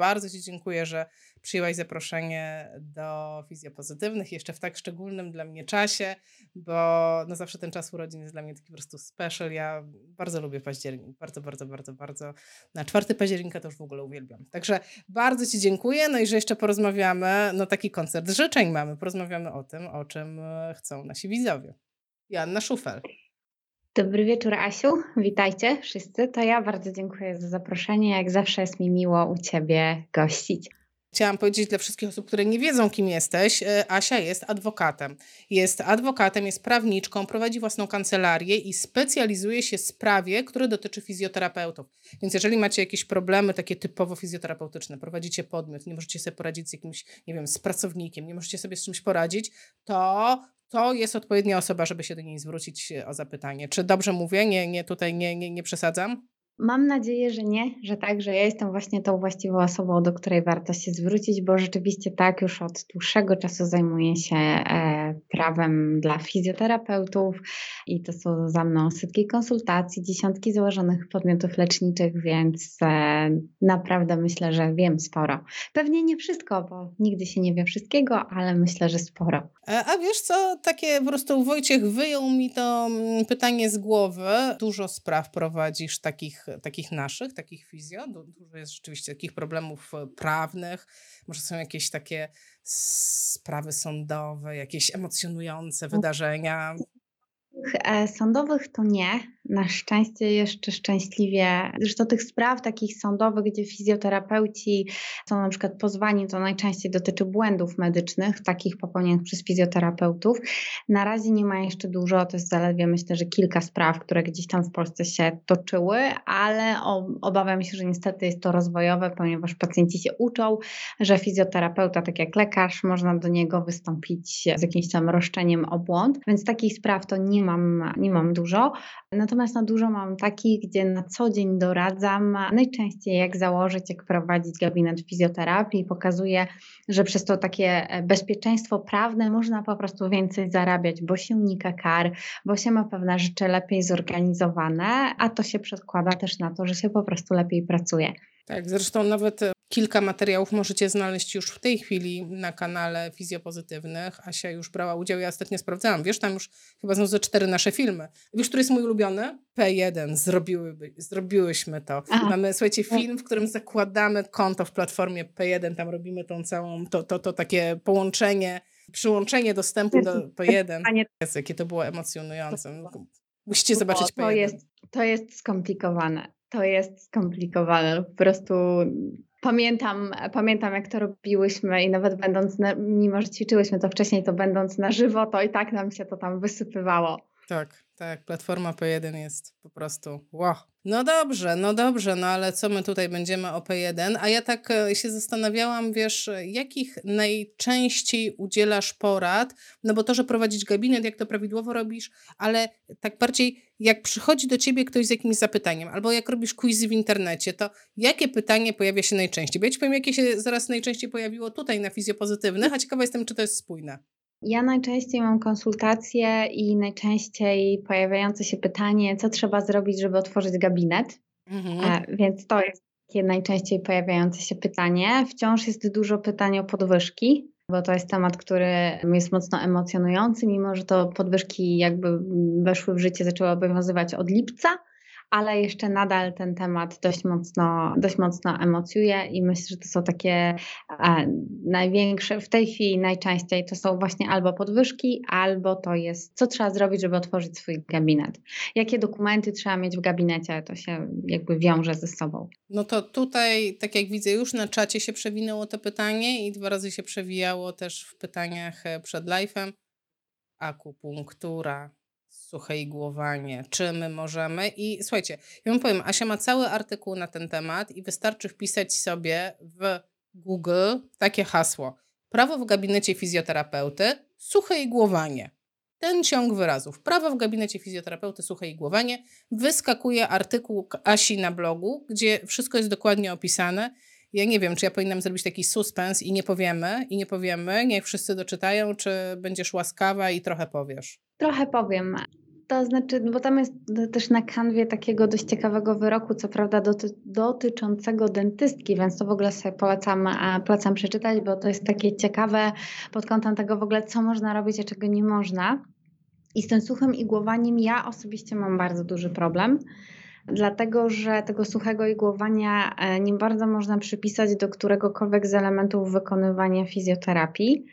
Bardzo Ci dziękuję, że przyjęłaś zaproszenie do fizjopozytywnych jeszcze w tak szczególnym dla mnie czasie, bo no zawsze ten czas urodzin jest dla mnie taki po prostu special. Ja bardzo lubię październik, bardzo, bardzo, bardzo, bardzo. Na 4 października to już w ogóle uwielbiam. Także bardzo Ci dziękuję, no i że jeszcze porozmawiamy, no taki koncert życzeń mamy, porozmawiamy o tym, o czym chcą nasi widzowie. Joanna Szufel. Dobry wieczór, Asiu. Witajcie wszyscy. To ja bardzo dziękuję za zaproszenie. Jak zawsze jest mi miło u Ciebie gościć. Chciałam powiedzieć dla wszystkich osób, które nie wiedzą, kim jesteś, e, Asia jest adwokatem. Jest adwokatem, jest prawniczką, prowadzi własną kancelarię i specjalizuje się w sprawie, które dotyczy fizjoterapeutów. Więc jeżeli macie jakieś problemy takie typowo fizjoterapeutyczne, prowadzicie podmiot, nie możecie sobie poradzić z jakimś, nie wiem, z pracownikiem, nie możecie sobie z czymś poradzić, to to jest odpowiednia osoba, żeby się do niej zwrócić o zapytanie. Czy dobrze mówię? Nie, nie tutaj nie, nie, nie przesadzam? Mam nadzieję, że nie, że tak, że ja jestem właśnie tą właściwą osobą, do której warto się zwrócić, bo rzeczywiście tak już od dłuższego czasu zajmuję się e, prawem dla fizjoterapeutów i to są za mną setki konsultacji, dziesiątki założonych podmiotów leczniczych, więc e, naprawdę myślę, że wiem sporo. Pewnie nie wszystko, bo nigdy się nie wie wszystkiego, ale myślę, że sporo. E, a wiesz co, takie po prostu Wojciech wyjął mi to mm, pytanie z głowy. Dużo spraw prowadzisz takich takich naszych, takich fizjo. Dużo jest rzeczywiście takich problemów e, prawnych. Może są jakieś takie sprawy sądowe, jakieś emocjonujące wydarzenia. E, sądowych to nie. Na szczęście jeszcze szczęśliwie. Zresztą tych spraw takich sądowych, gdzie fizjoterapeuci są na przykład pozwani, to najczęściej dotyczy błędów medycznych, takich popełnionych przez fizjoterapeutów. Na razie nie ma jeszcze dużo, to jest zaledwie myślę, że kilka spraw, które gdzieś tam w Polsce się toczyły, ale obawiam się, że niestety jest to rozwojowe, ponieważ pacjenci się uczą, że fizjoterapeuta, tak jak lekarz, można do niego wystąpić z jakimś tam roszczeniem o błąd, więc takich spraw to nie mam, nie mam dużo. Natomiast na dużo mam takich, gdzie na co dzień doradzam, najczęściej jak założyć, jak prowadzić gabinet fizjoterapii. Pokazuję, że przez to takie bezpieczeństwo prawne można po prostu więcej zarabiać, bo się unika kar, bo się ma pewne rzeczy lepiej zorganizowane, a to się przekłada też na to, że się po prostu lepiej pracuje. Tak, zresztą nawet e, kilka materiałów możecie znaleźć już w tej chwili na kanale Fizjopozytywnych. Asia już brała udział, ja ostatnio sprawdzałam. Wiesz, tam już chyba są ze cztery nasze filmy. Wiesz, który jest mój ulubiony? P1, zrobiły, zrobiłyśmy to. Aha. Mamy, słuchajcie, film, w którym zakładamy konto w platformie P1, tam robimy tą całą, to, to, to takie połączenie, przyłączenie dostępu do P1. Jest, jakie to było emocjonujące. Musicie zobaczyć P1. To jest, to jest skomplikowane to jest skomplikowane. Po prostu pamiętam, pamiętam, jak to robiłyśmy i nawet będąc, na, mimo że ćwiczyłyśmy to wcześniej, to będąc na żywo, to i tak nam się to tam wysypywało. Tak, tak. Platforma P1 jest po prostu wow. No dobrze, no dobrze, no ale co my tutaj będziemy o P1? A ja tak e, się zastanawiałam, wiesz, jakich najczęściej udzielasz porad? No bo to, że prowadzić gabinet, jak to prawidłowo robisz, ale tak bardziej jak przychodzi do ciebie ktoś z jakimś zapytaniem, albo jak robisz quizy w internecie, to jakie pytanie pojawia się najczęściej? Bo ja ci powiem, jakie się zaraz najczęściej pojawiło tutaj na fizjopozytywnych, a ciekawa jestem, czy to jest spójne. Ja najczęściej mam konsultacje i najczęściej pojawiające się pytanie, co trzeba zrobić, żeby otworzyć gabinet. Mhm. E, więc to jest takie najczęściej pojawiające się pytanie. Wciąż jest dużo pytań o podwyżki, bo to jest temat, który jest mocno emocjonujący, mimo że to podwyżki jakby weszły w życie, zaczęły obowiązywać od lipca ale jeszcze nadal ten temat dość mocno, dość mocno emocjuje i myślę, że to są takie e, największe, w tej chwili najczęściej to są właśnie albo podwyżki, albo to jest, co trzeba zrobić, żeby otworzyć swój gabinet. Jakie dokumenty trzeba mieć w gabinecie, to się jakby wiąże ze sobą. No to tutaj, tak jak widzę, już na czacie się przewinęło to pytanie i dwa razy się przewijało też w pytaniach przed live'em. Akupunktura, suche igłowanie, czy my możemy. I słuchajcie, ja wam powiem, Asia ma cały artykuł na ten temat i wystarczy wpisać sobie w Google takie hasło. Prawo w gabinecie fizjoterapeuty, suche igłowanie. Ten ciąg wyrazów. Prawo w gabinecie fizjoterapeuty, suche igłowanie. Wyskakuje artykuł Asi na blogu, gdzie wszystko jest dokładnie opisane. Ja nie wiem, czy ja powinnam zrobić taki suspens i nie powiemy, i nie powiemy, niech wszyscy doczytają, czy będziesz łaskawa i trochę powiesz. Trochę powiem. To znaczy, bo tam jest też na kanwie takiego dość ciekawego wyroku, co prawda doty, dotyczącego dentystki, więc to w ogóle sobie polecam, polecam przeczytać, bo to jest takie ciekawe pod kątem tego w ogóle, co można robić, a czego nie można. I z tym suchym igłowaniem ja osobiście mam bardzo duży problem dlatego że tego suchego igłowania e, nie bardzo można przypisać do któregokolwiek z elementów wykonywania fizjoterapii.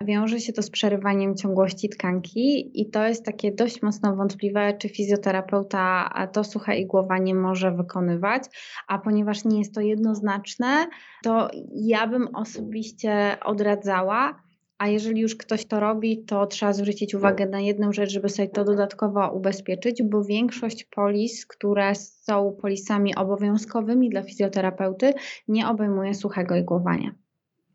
Wiąże się to z przerywaniem ciągłości tkanki i to jest takie dość mocno wątpliwe, czy fizjoterapeuta to suche igłowanie może wykonywać, a ponieważ nie jest to jednoznaczne, to ja bym osobiście odradzała a jeżeli już ktoś to robi, to trzeba zwrócić uwagę na jedną rzecz, żeby sobie to dodatkowo ubezpieczyć, bo większość polis, które są polisami obowiązkowymi dla fizjoterapeuty, nie obejmuje suchego igłowania.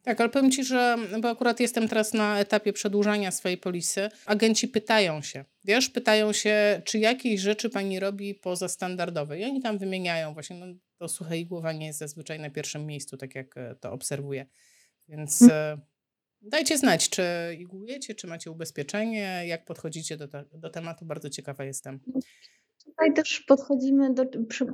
Tak, ale powiem Ci, że bo akurat jestem teraz na etapie przedłużania swojej polisy, agenci pytają się, wiesz, pytają się, czy jakieś rzeczy Pani robi pozastandardowe i oni tam wymieniają właśnie, no, to suche igłowanie jest zazwyczaj na pierwszym miejscu, tak jak e, to obserwuję, więc... Hmm. Dajcie znać, czy igłujecie, czy macie ubezpieczenie, jak podchodzicie do, te, do tematu. Bardzo ciekawa jestem. Tutaj też podchodzimy do,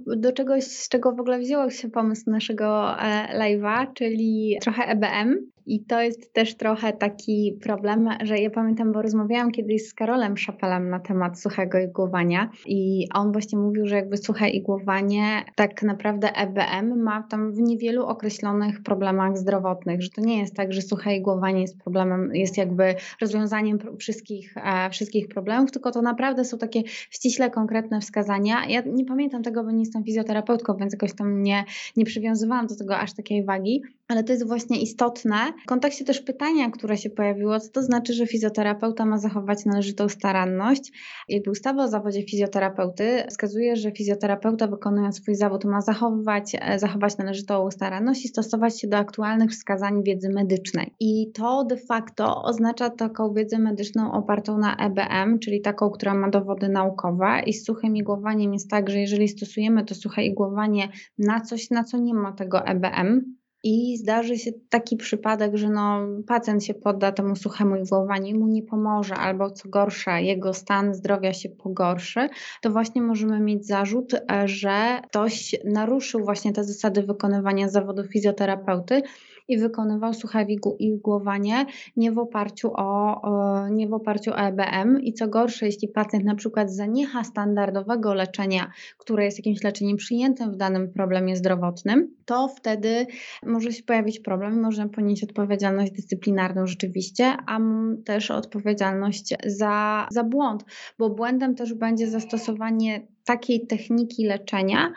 do czegoś, z czego w ogóle wziął się pomysł naszego e, live'a, czyli trochę EBM. I to jest też trochę taki problem, że ja pamiętam, bo rozmawiałam kiedyś z Karolem Szapelem na temat suchego igłowania i on właśnie mówił, że jakby suche igłowanie, tak naprawdę EBM ma tam w niewielu określonych problemach zdrowotnych, że to nie jest tak, że suche igłowanie jest problemem, jest jakby rozwiązaniem wszystkich, e, wszystkich problemów, tylko to naprawdę są takie ściśle konkretne wskazania. Ja nie pamiętam tego, bo nie jestem fizjoterapeutką, więc jakoś tam nie, nie przywiązywałam do tego aż takiej wagi, ale to jest właśnie istotne, w kontekście też pytania, które się pojawiło, co to znaczy, że fizjoterapeuta ma zachować należytą staranność. Jakby ustawa o zawodzie fizjoterapeuty wskazuje, że fizjoterapeuta wykonując swój zawód ma zachować, e, zachować należytą staranność i stosować się do aktualnych wskazań wiedzy medycznej. I to de facto oznacza taką wiedzę medyczną opartą na EBM, czyli taką, która ma dowody naukowe i z suchym igłowaniem jest tak, że jeżeli stosujemy to suche igłowanie na coś, na co nie ma tego EBM, i zdarzy się taki przypadek, że no, pacjent się podda temu suchemu igłowaniu mu nie pomoże, albo co gorsza, jego stan zdrowia się pogorszy, to właśnie możemy mieć zarzut, e, że ktoś naruszył właśnie te zasady wykonywania zawodu fizjoterapeuty i wykonywał suche igłowanie nie w oparciu o, nie w oparciu o EBM i co gorsze, jeśli pacjent na przykład zaniecha standardowego leczenia, które jest jakimś leczeniem przyjętym w danym problemie zdrowotnym, to wtedy może się pojawić problem i można ponieść odpowiedzialność dyscyplinarną rzeczywiście, a też odpowiedzialność za, za błąd, bo błędem też będzie zastosowanie takiej techniki leczenia,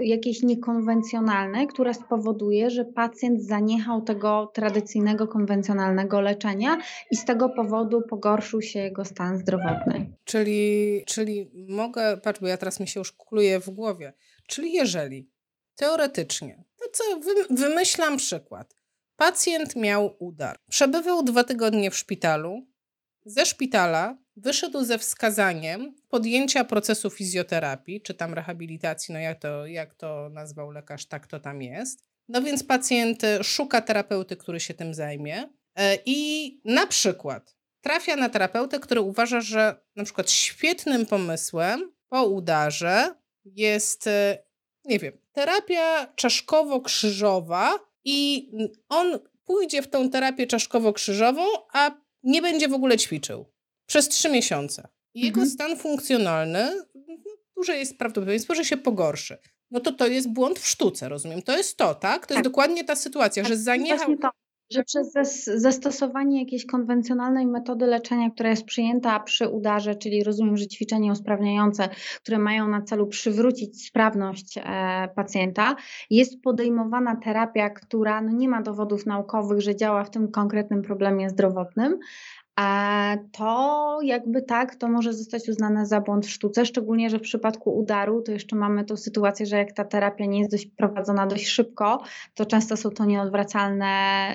jakiejś niekonwencjonalnej, która spowoduje, że pacjent zaniechał tego tradycyjnego, konwencjonalnego leczenia i z tego powodu pogorszył się jego stan zdrowotny. Czyli, czyli mogę, patrz, bo ja teraz mi się już kluje w głowie, czyli jeżeli teoretycznie, to co, wymyślam przykład. Pacjent miał udar, przebywał dwa tygodnie w szpitalu, ze szpitala wyszedł ze wskazaniem podjęcia procesu fizjoterapii, czy tam rehabilitacji, no jak to, jak to nazwał lekarz, tak to tam jest. No więc pacjent e, szuka terapeuty, który się tym zajmie e, i na przykład trafia na terapeutę, który uważa, że na przykład świetnym pomysłem po udarze jest, e, nie wiem, terapia czaszkowo-krzyżowa i on pójdzie w tą terapię czaszkowo-krzyżową, a nie będzie w ogóle ćwiczył przez trzy miesiące. I jego mhm. stan funkcjonalny, duże jest prawdopodobieństwo, że się pogorszy. No to to jest błąd w sztuce, rozumiem. To jest to, tak? To jest tak. dokładnie ta sytuacja, tak, że zaniechał... To, że przez zastosowanie jakiejś konwencjonalnej metody leczenia, która jest przyjęta przy udarze, czyli rozumiem, że ćwiczenia usprawniające, które mają na celu przywrócić sprawność e, pacjenta, jest podejmowana terapia, która no nie ma dowodów naukowych, że działa w tym konkretnym problemie zdrowotnym, to jakby tak, to może zostać uznane za błąd w sztuce, szczególnie, że w przypadku udaru to jeszcze mamy tą sytuację, że jak ta terapia nie jest dość prowadzona dość szybko, to często są to nieodwracalne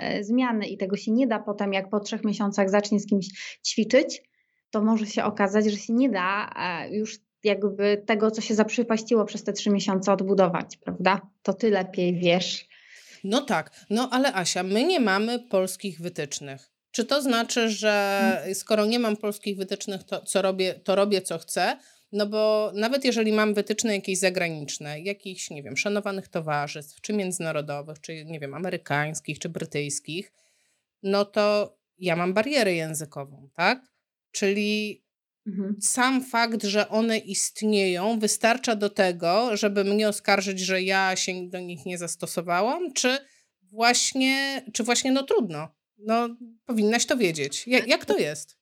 e, zmiany i tego się nie da potem, jak po trzech miesiącach zacznie z kimś ćwiczyć, to może się okazać, że się nie da już jakby tego, co się zaprzypaściło przez te trzy miesiące odbudować, prawda? To ty lepiej wiesz. No tak, no ale Asia, my nie mamy polskich wytycznych. Czy to znaczy, że skoro nie mam polskich wytycznych, to, co robię, to robię co chcę? No bo nawet jeżeli mam wytyczne jakieś zagraniczne, jakichś, nie wiem, szanowanych towarzystw, czy międzynarodowych, czy nie wiem, amerykańskich, czy brytyjskich, no to ja mam barierę językową, tak? Czyli mhm. sam fakt, że one istnieją, wystarcza do tego, żeby mnie oskarżyć, że ja się do nich nie zastosowałam, czy właśnie, czy właśnie no trudno. No, powinnaś to wiedzieć. Jak, jak to jest?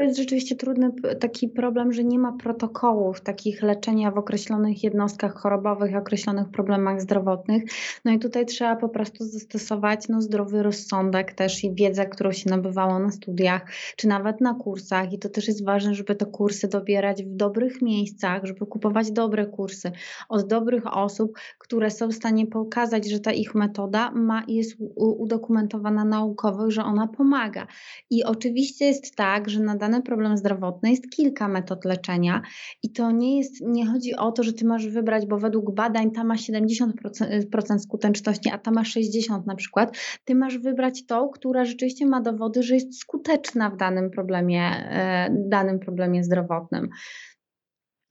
To jest rzeczywiście trudny taki problem, że nie ma protokołów takich leczenia w określonych jednostkach chorobowych, określonych problemach zdrowotnych. No i tutaj trzeba po prostu zastosować no, zdrowy rozsądek też i wiedzę, którą się nabywało na studiach, czy nawet na kursach. I to też jest ważne, żeby te kursy dobierać w dobrych miejscach, żeby kupować dobre kursy od dobrych osób, które są w stanie pokazać, że ta ich metoda ma, jest udokumentowana naukowo, że ona pomaga. I oczywiście jest tak, że na dany problem zdrowotny jest kilka metod leczenia i to nie jest, nie chodzi o to, że ty masz wybrać, bo według badań ta ma 70% skuteczności, a ta ma 60% na przykład. Ty masz wybrać tą, która rzeczywiście ma dowody, że jest skuteczna w danym problemie, e, danym problemie zdrowotnym.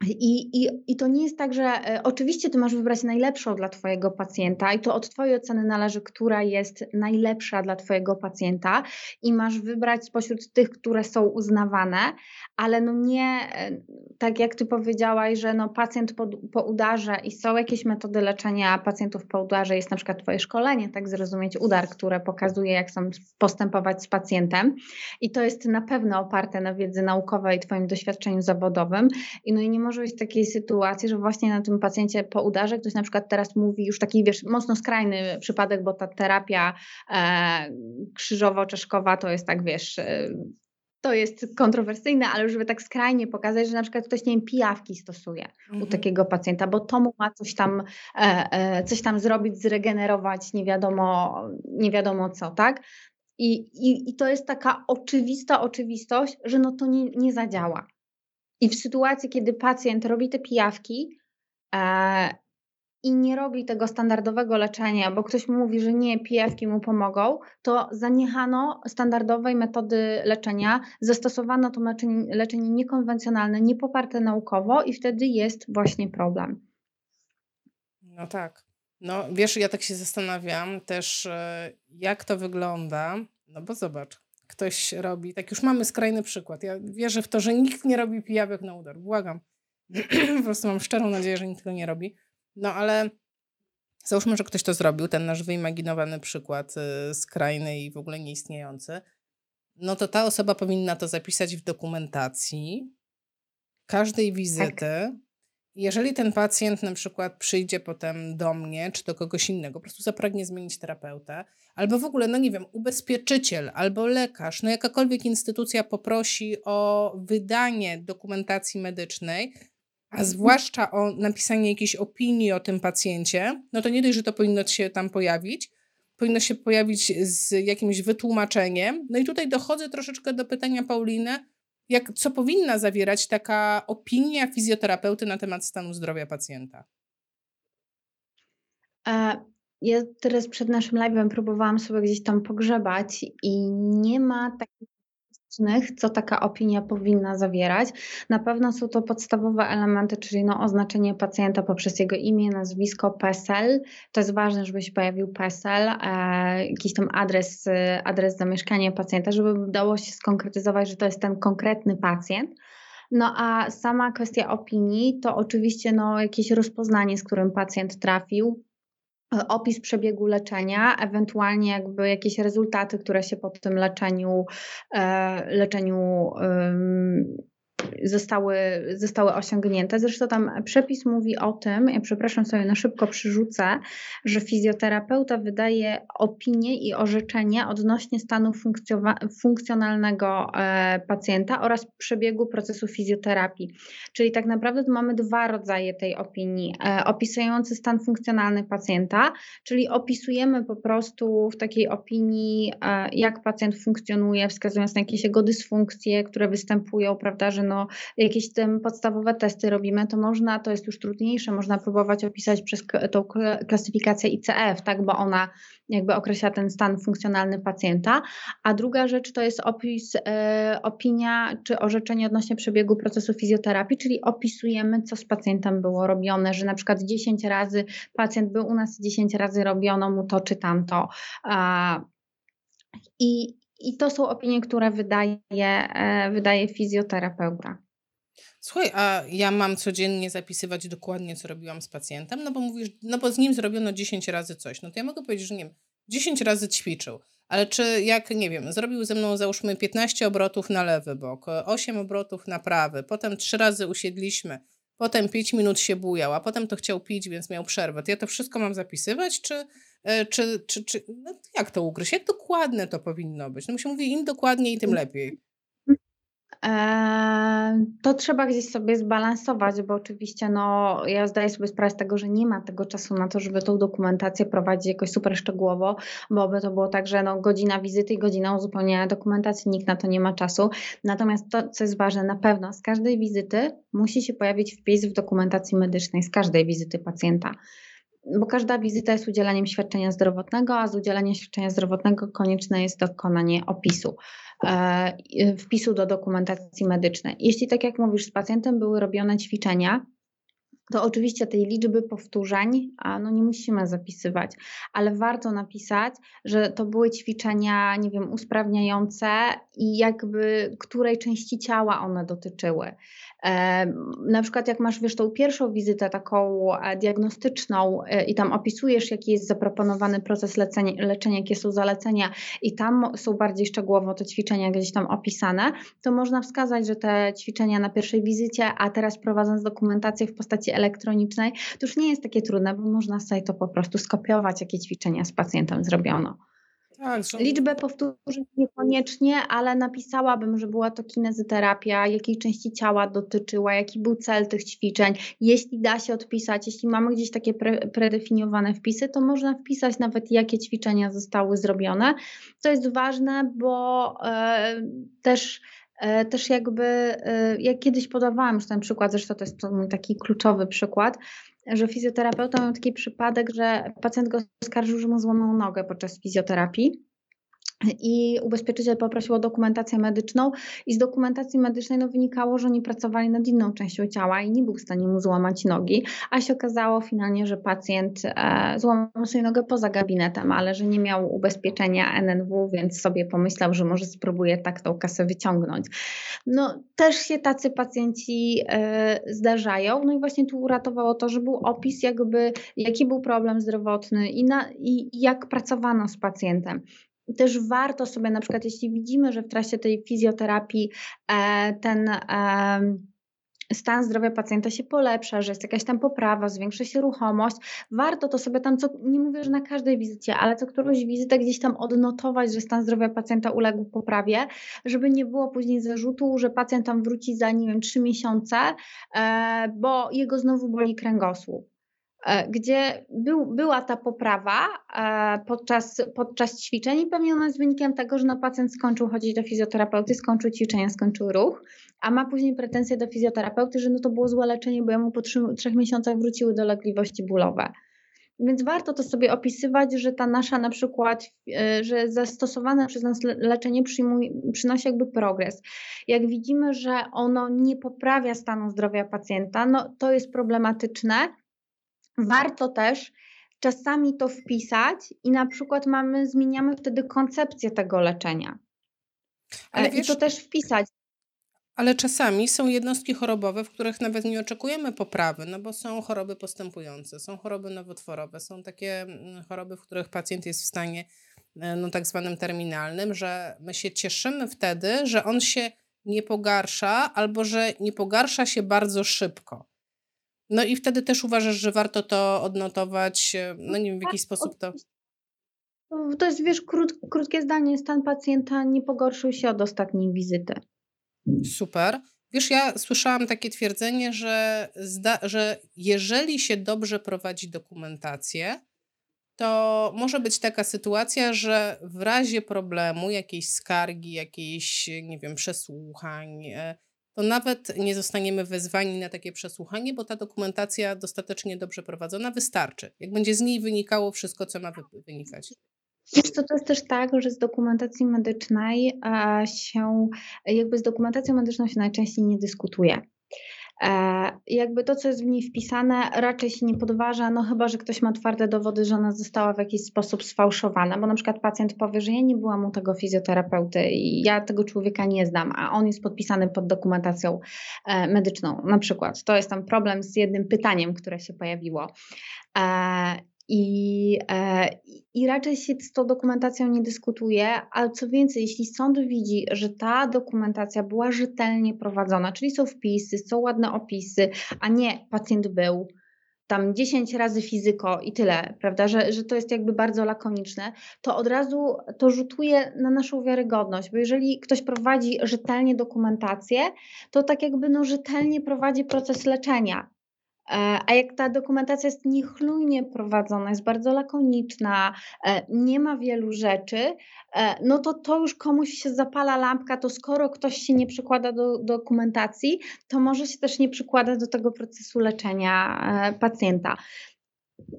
I, i, I to nie jest tak, że e, oczywiście ty masz wybrać najlepszą dla Twojego pacjenta, i to od Twojej oceny należy, która jest najlepsza dla Twojego pacjenta, i masz wybrać spośród tych, które są uznawane, ale no nie e, tak jak Ty powiedziałaś, że no pacjent po, po udarze i są jakieś metody leczenia pacjentów po udarze, jest na przykład Twoje szkolenie, tak zrozumieć udar, które pokazuje, jak są postępować z pacjentem, i to jest na pewno oparte na wiedzy naukowej i Twoim doświadczeniu zawodowym, i no i nie może być takiej sytuacji, że właśnie na tym pacjencie po udarze ktoś na przykład teraz mówi już taki, wiesz, mocno skrajny przypadek, bo ta terapia e, krzyżowo-czeszkowa to jest tak, wiesz, e, to jest kontrowersyjne, ale żeby tak skrajnie pokazać, że na przykład ktoś, nie wiem, pijawki stosuje mhm. u takiego pacjenta, bo to mu ma coś tam, e, e, coś tam zrobić, zregenerować, nie wiadomo, nie wiadomo co, tak? I, i, I to jest taka oczywista oczywistość, że no to nie, nie zadziała. I w sytuacji, kiedy pacjent robi te pijawki e, i nie robi tego standardowego leczenia, bo ktoś mu mówi, że nie, pijawki mu pomogą, to zaniechano standardowej metody leczenia, zastosowano to leczenie, leczenie niekonwencjonalne, niepoparte naukowo i wtedy jest właśnie problem. No tak. No wiesz, ja tak się zastanawiam też, e, jak to wygląda, no bo zobacz, ktoś robi, tak już mamy skrajny przykład. Ja wierzę w to, że nikt nie robi pijawek na udar. Błagam. po prostu mam szczerą nadzieję, że nikt tego nie robi. No ale załóżmy, że ktoś to zrobił, ten nasz wyimaginowany przykład y, skrajny i w ogóle nieistniejący. No to ta osoba powinna to zapisać w dokumentacji każdej wizyty. Tak jeżeli ten pacjent na przykład przyjdzie potem do mnie czy do kogoś innego, po prostu zapragnie zmienić terapeutę, albo w ogóle, no nie wiem, ubezpieczyciel albo lekarz, no jakakolwiek instytucja poprosi o wydanie dokumentacji medycznej, a mhm. zwłaszcza o napisanie jakiejś opinii o tym pacjencie, no to nie dość, że to powinno się tam pojawić, powinno się pojawić z jakimś wytłumaczeniem. No i tutaj dochodzę troszeczkę do pytania Pauliny, jak, co powinna zawierać taka opinia fizjoterapeuty na temat stanu zdrowia pacjenta? Ja teraz przed naszym live'em próbowałam sobie gdzieś tam pogrzebać i nie ma co taka opinia powinna zawierać. Na pewno są to podstawowe elementy, czyli no oznaczenie pacjenta poprzez jego imię, nazwisko, PESEL. To jest ważne, żeby się pojawił PESEL, e, jakiś tam adres, adres zamieszkania pacjenta, żeby udało się skonkretyzować, że to jest ten konkretny pacjent. No a sama kwestia opinii to oczywiście no, jakieś rozpoznanie, z którym pacjent trafił, opis przebiegu leczenia, ewentualnie jakby jakieś rezultaty, które się po tym leczeniu, e, leczeniu zostały, zostały osiągnięte. Zresztą tam przepis mówi o tym, ja przepraszam sobie na szybko przyrzucę, że fizjoterapeuta wydaje opinie i orzeczenia odnośnie stanu funkcjonalnego e, pacjenta oraz przebiegu procesu fizjoterapii. Czyli tak naprawdę mamy dwa rodzaje tej opinii. E, opisujący stan funkcjonalny pacjenta, czyli opisujemy po prostu w takiej opinii, e, jak pacjent funkcjonuje, wskazując na jakieś jego dysfunkcje, które występują, prawda, że no no, jakieś tym podstawowe testy robimy, to można, to jest już trudniejsze, można próbować opisać przez tą klasyfikację ICF, tak, bo ona jakby określa ten stan funkcjonalny pacjenta, a druga rzecz to jest opis, e, opinia czy orzeczenie odnośnie przebiegu procesu fizjoterapii, czyli opisujemy, co z pacjentem było robione, że na przykład 10 razy pacjent był u nas, 10 razy robiono mu to czy tamto. I, i to są opinie, które wydaje, e, wydaje fizjoterapeuta. Słuchaj, a ja mam codziennie zapisywać dokładnie, co robiłam z pacjentem, no bo mówisz, no bo z nim zrobiono 10 razy coś. No to ja mogę powiedzieć, że nie wiem, 10 razy ćwiczył. Ale czy jak, nie wiem, zrobił ze mną załóżmy 15 obrotów na lewy bok, 8 obrotów na prawy, potem 3 razy usiedliśmy, potem 5 minut się bujał, a potem to chciał pić, więc miał przerwę. To ja to wszystko mam zapisywać, czy, czy, czy, czy no jak to ugryźć? Jak dokładne to powinno być? No mi się mówi, im dokładniej, tym lepiej. To trzeba gdzieś sobie zbalansować, bo oczywiście no, ja zdaję sobie sprawę z tego, że nie ma tego czasu na to, żeby tą dokumentację prowadzić jakoś super szczegółowo, bo by to było tak, że no, godzina wizyty i godzina uzupełniania dokumentacji, nikt na to nie ma czasu. Natomiast to, co jest ważne, na pewno z każdej wizyty musi się pojawić wpis w dokumentacji medycznej, z każdej wizyty pacjenta bo każda wizyta jest udzielaniem świadczenia zdrowotnego, a z udzielania świadczenia zdrowotnego konieczne jest dokonanie opisu. E, wpisu do dokumentacji medycznej. Jeśli, tak jak mówisz, z pacjentem były robione ćwiczenia, to oczywiście tej liczby powtórzeń no nie musimy zapisywać, ale warto napisać, że to były ćwiczenia, nie wiem, usprawniające i jakby której części ciała one dotyczyły. Na przykład jak masz, wiesz, tą pierwszą wizytę taką e, diagnostyczną e, i tam opisujesz, jaki jest zaproponowany proces leczenia jakie są zalecenia i tam są bardziej szczegółowo te ćwiczenia gdzieś tam opisane, to można wskazać, że te ćwiczenia na pierwszej wizycie, a teraz prowadząc dokumentację w postaci elektronicznej, to już nie jest takie trudne, bo można sobie to po prostu skopiować, jakie ćwiczenia z pacjentem zrobiono. Tak, że... Liczbę powtórzeń niekoniecznie, ale napisałabym, że była to kinezyterapia, jakiej części ciała dotyczyła, jaki był cel tych ćwiczeń. Jeśli da się odpisać, jeśli mamy gdzieś takie pre, predefiniowane wpisy, to można wpisać nawet, jakie ćwiczenia zostały zrobione. To jest ważne, bo e, też e, też jakby, e, jak kiedyś podawałam już ten przykład, zresztą to jest mój taki kluczowy przykład, że fizjoterapeuta miał taki przypadek, że pacjent go oskarżył, że mu złamał nogę podczas fizjoterapii i ubezpieczyciel poprosił o dokumentację medyczną i z dokumentacji medycznej no, wynikało, że oni pracowali nad inną częścią ciała i nie był w stanie mu złamać nogi, a się okazało finalnie, że pacjent e, złamał sobie nogę poza gabinetem, ale że nie miał ubezpieczenia NNW, więc sobie pomyślał, że może spróbuje tak tą kasę wyciągnąć. No też się tacy pacjenci e, zdarzają, no i właśnie tu uratowało to, że był opis jakby, jaki był problem zdrowotny i, na, i jak pracowano z pacjentem też warto sobie, na przykład, jeśli widzimy, że w trakcie tej fizjoterapii e, ten stan zdrowia pacjenta się polepsza, że jest jakaś tam poprawa, zwiększa się ruchomość, warto to sobie tam, co, nie mówię, że na każdej wizycie, ale co którąś wizytę gdzieś tam odnotować, że stan zdrowia pacjenta uległ poprawie, żeby nie było później zarzutu, że pacjent tam wróci za, nie wiem, trzy miesiące, e, bo jego znowu boli kręgosłup. E, gdzie był, była ta poprawa e, podczas, podczas ćwiczeń i pewnie ona jest wynikiem tego, że no pacjent skończył chodzić do fizjoterapeuty, skończył ćwiczenia, skończył ruch, a ma później pretensje do fizjoterapeuty, że no to było złe leczenie, bo jemu po trzech miesiącach wróciły dolegliwości bólowe. Więc warto to sobie opisywać, że ta nasza na przykład, e, że zastosowane przez nas leczenie przynosi jakby progres. Jak widzimy, że ono nie poprawia stanu zdrowia pacjenta, no to jest problematyczne, Warto też czasami to wpisać i na przykład mamy, zmieniamy wtedy koncepcję tego leczenia. Ale wiesz, I to też wpisać. Ale czasami są jednostki chorobowe, w których nawet nie oczekujemy poprawy, no bo są choroby postępujące, są choroby nowotworowe, są takie mm, choroby, w których pacjent jest w stanie e, no, tak zwanym terminalnym, że my się cieszymy wtedy, że on się nie pogarsza albo że nie pogarsza się bardzo szybko. No i wtedy też uważasz, że warto to odnotować, e, no nie wiem, w jakiś sposób to... To jest, wiesz, krót, krótkie zdanie. Stan pacjenta nie pogorszył się od ostatniej wizyty. Super. Wiesz, ja słyszałam takie twierdzenie, że, zda, że jeżeli się dobrze prowadzi dokumentację, to może być taka sytuacja, że w razie problemu, jakiejś skargi, jakiejś, nie wiem, przesłuchań, e, to nawet nie zostaniemy wezwani na takie przesłuchanie, bo ta dokumentacja dostatecznie dobrze prowadzona wystarczy. Jak będzie z niej wynikało wszystko, co ma wynikać. Wiesz co, to jest też tak, że z dokumentacji medycznej się, jakby z dokumentacją medyczną się najczęściej nie dyskutuje. E, jakby to, co jest w niej wpisane, raczej się nie podważa, no chyba, że ktoś ma twarde dowody, że ona została w jakiś sposób sfałszowana, bo na przykład pacjent powie, że ja nie byłam u tego fizjoterapeuty i ja tego człowieka nie znam, a on jest podpisany pod dokumentacją e, medyczną, na przykład. To jest tam problem z jednym pytaniem, które się pojawiło. E, i, I raczej się z tą dokumentacją nie dyskutuje, ale co więcej, jeśli sąd widzi, że ta dokumentacja była rzetelnie prowadzona, czyli są wpisy, są ładne opisy, a nie pacjent był tam 10 razy fizyko i tyle, prawda, że, że to jest jakby bardzo lakoniczne, to od razu to rzutuje na naszą wiarygodność, bo jeżeli ktoś prowadzi rzetelnie dokumentację, to tak jakby no rzetelnie prowadzi proces leczenia. E, a jak ta dokumentacja jest niechlujnie prowadzona, jest bardzo lakoniczna, e, nie ma wielu rzeczy, e, no to to już komuś się zapala lampka, to skoro ktoś się nie przykłada do dokumentacji, to może się też nie przykładać do tego procesu leczenia pacjenta.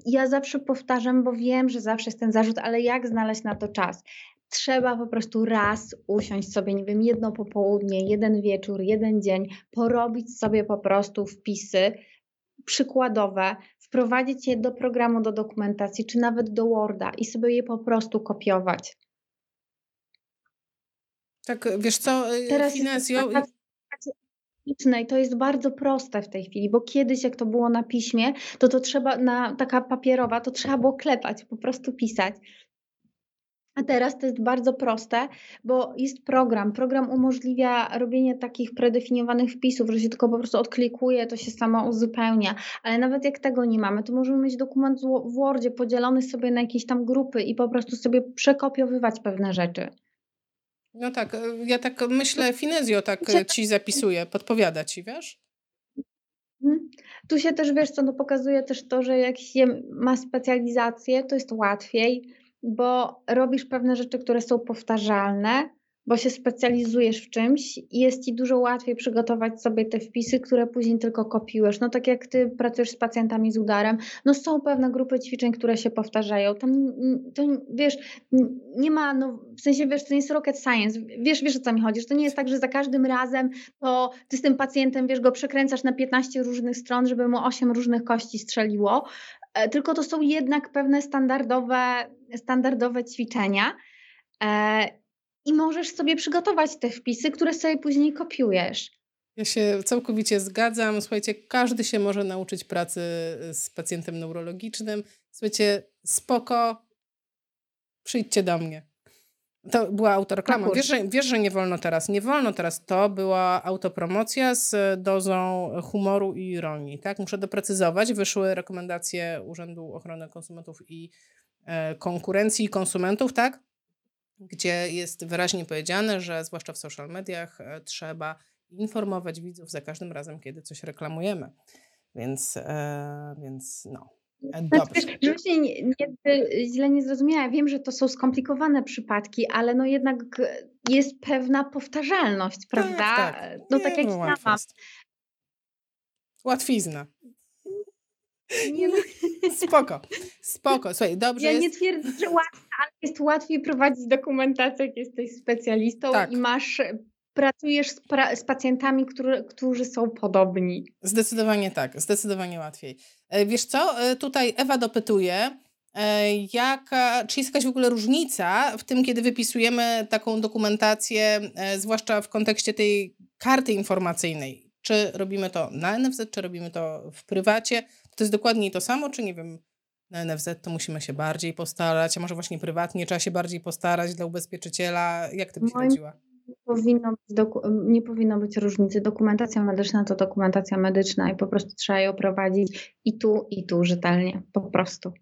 Ja zawsze powtarzam, bo wiem, że zawsze jest ten zarzut, ale jak znaleźć na to czas? trzeba po prostu raz usiąść sobie, nie wiem, jedno popołudnie, jeden wieczór, jeden dzień, porobić sobie po prostu wpisy przykładowe, wprowadzić je do programu do dokumentacji, czy nawet do Worda i sobie je po prostu kopiować. Tak, wiesz co, y, Teraz Finezjo... To jest bardzo proste w tej chwili, bo kiedyś jak to było na piśmie, to to trzeba, na taka papierowa, to trzeba było klepać, po prostu pisać. A teraz to jest bardzo proste, bo jest program. Program umożliwia robienie takich predefiniowanych wpisów, że się tylko po prostu odklikuje, to się samo uzupełnia. Ale nawet jak tego nie mamy, to możemy mieć dokument w Wordzie podzielony sobie na jakieś tam grupy i po prostu sobie przekopiowywać pewne rzeczy. No tak, ja tak myślę, Finezjo tak ci zapisuje, podpowiada ci, wiesz? Mhm. Tu się też, wiesz co, no pokazuje też to, że jak się ma specjalizację, to jest łatwiej bo robisz pewne rzeczy, które są powtarzalne, bo się specjalizujesz w czymś i jest ci dużo łatwiej przygotować sobie te wpisy, które później tylko kopiujesz. No tak jak ty pracujesz z pacjentami z udarem, no są pewne grupy ćwiczeń, które się powtarzają. Tam, to wiesz, nie ma, no w sensie wiesz, to nie jest rocket science, wiesz, wiesz o co mi chodzi, to nie jest tak, że za każdym razem to ty z tym pacjentem, wiesz, go przekręcasz na 15 różnych stron, żeby mu 8 różnych kości strzeliło, tylko to są jednak pewne standardowe, standardowe ćwiczenia. E, I możesz sobie przygotować te wpisy, które sobie później kopiujesz. Ja się całkowicie zgadzam. Słuchajcie, każdy się może nauczyć pracy z pacjentem neurologicznym. Słuchajcie, spoko, przyjdźcie do mnie. To była autoreklama. Wiesz że, wiesz, że nie wolno teraz. Nie wolno teraz. To była autopromocja z dozą humoru i ironii. Tak? Muszę doprecyzować. Wyszły rekomendacje Urzędu Ochrony Konsumentów i e, Konkurencji i Konsumentów, tak? gdzie jest wyraźnie powiedziane, że zwłaszcza w social mediach e, trzeba informować widzów za każdym razem, kiedy coś reklamujemy. Więc, e, więc no. Znaczy, żeby się nie, nie, źle nie zrozumiała, wiem, że to są skomplikowane przypadki, ale no jednak jest pewna powtarzalność, tak, prawda? Tak, tak. No nie, tak jak no, ja mam. Łatwizna. Nie no. Spoko, spoko. Słuchaj, dobrze Ja jest... nie twierdzę, że łatwo, ale jest łatwiej prowadzić dokumentację, jak jesteś specjalistą tak. i masz pracujesz z, pra z pacjentami, który, którzy są podobni. Zdecydowanie tak, zdecydowanie łatwiej. E, wiesz co, e, tutaj Ewa dopytuje, e, jaka, czy jest jakaś w ogóle różnica w tym, kiedy wypisujemy taką dokumentację, zwłaszcza w kontekście tej karty informacyjnej. Czy robimy to na NFZ, czy robimy to w prywacie? To jest dokładnie to samo, czy nie wiem, na NFZ to musimy się bardziej postarać, a może właśnie prywatnie trzeba się bardziej postarać dla ubezpieczyciela? Jak ty byś Moim radziła? Nie powinno, być nie powinno być różnicy. Dokumentacja medyczna to dokumentacja medyczna i po prostu trzeba ją prowadzić i tu, i tu rzetelnie. Po prostu.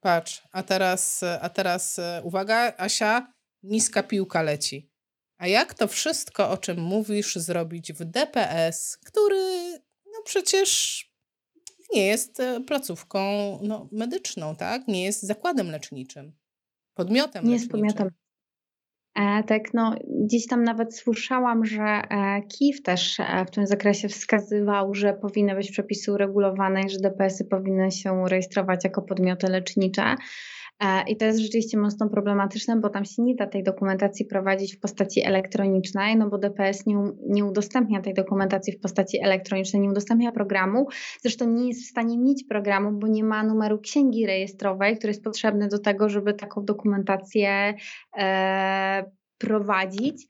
Patrz, a teraz, a teraz e, uwaga, Asia, niska piłka leci. A jak to wszystko, o czym mówisz, zrobić w DPS, który no przecież nie jest e, placówką no, medyczną, tak? Nie jest zakładem leczniczym, podmiotem nie leczniczym. jest podmiotem tak, no gdzieś tam nawet słyszałam, że e, KIF też e, w tym zakresie wskazywał, że powinny być przepisy uregulowane i że DPS-y powinny się rejestrować jako podmioty lecznicze. I to jest rzeczywiście mocno problematyczne, bo tam się nie da tej dokumentacji prowadzić w postaci elektronicznej, no bo DPS nie, nie udostępnia tej dokumentacji w postaci elektronicznej, nie udostępnia programu. Zresztą nie jest w stanie mieć programu, bo nie ma numeru księgi rejestrowej, który jest potrzebny do tego, żeby taką dokumentację e, prowadzić.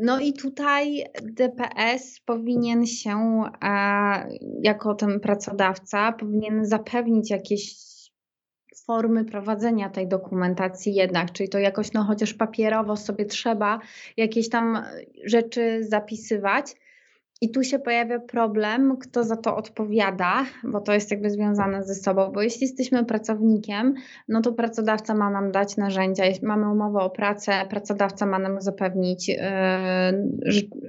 No i tutaj DPS powinien się, e, jako ten pracodawca, powinien zapewnić jakieś formy prowadzenia tej dokumentacji jednak, czyli to jakoś no chociaż papierowo sobie trzeba jakieś tam rzeczy zapisywać. I tu się pojawia problem, kto za to odpowiada, bo to jest jakby związane ze sobą, bo jeśli jesteśmy pracownikiem, no to pracodawca ma nam dać narzędzia, jeśli mamy umowę o pracę, pracodawca ma nam zapewnić yy,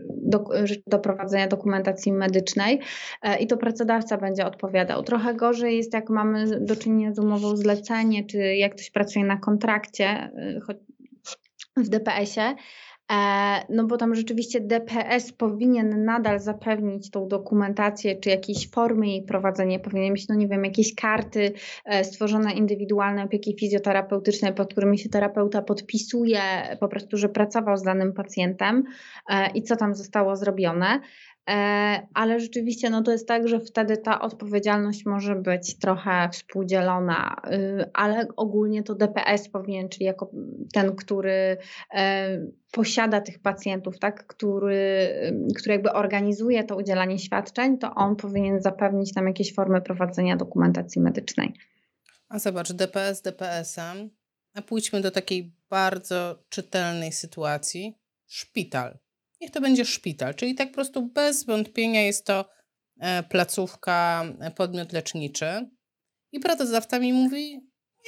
do, do prowadzenia dokumentacji medycznej yy, i to pracodawca będzie odpowiadał. Trochę gorzej jest, jak mamy do czynienia z umową zlecenie, czy jak ktoś pracuje na kontrakcie, yy, w DPS-ie, no bo tam rzeczywiście DPS powinien nadal zapewnić tą dokumentację, czy jakieś formy jej prowadzenia, powinien mieć, no nie wiem, jakieś karty e, stworzone indywidualne opieki fizjoterapeutycznej, pod którymi się terapeuta podpisuje po prostu, że pracował z danym pacjentem e, i co tam zostało zrobione. E, ale rzeczywiście no to jest tak, że wtedy ta odpowiedzialność może być trochę współdzielona, y, ale ogólnie to DPS powinien, czyli jako ten, który e, posiada tych pacjentów, tak, który, który jakby organizuje to udzielanie świadczeń, to on powinien zapewnić tam jakieś formy prowadzenia dokumentacji medycznej. A zobacz, DPS DPS-em, a pójdźmy do takiej bardzo czytelnej sytuacji. Szpital niech to będzie szpital. Czyli tak po prostu bez wątpienia jest to e, placówka, e, podmiot leczniczy. I pracodawca mi mówi,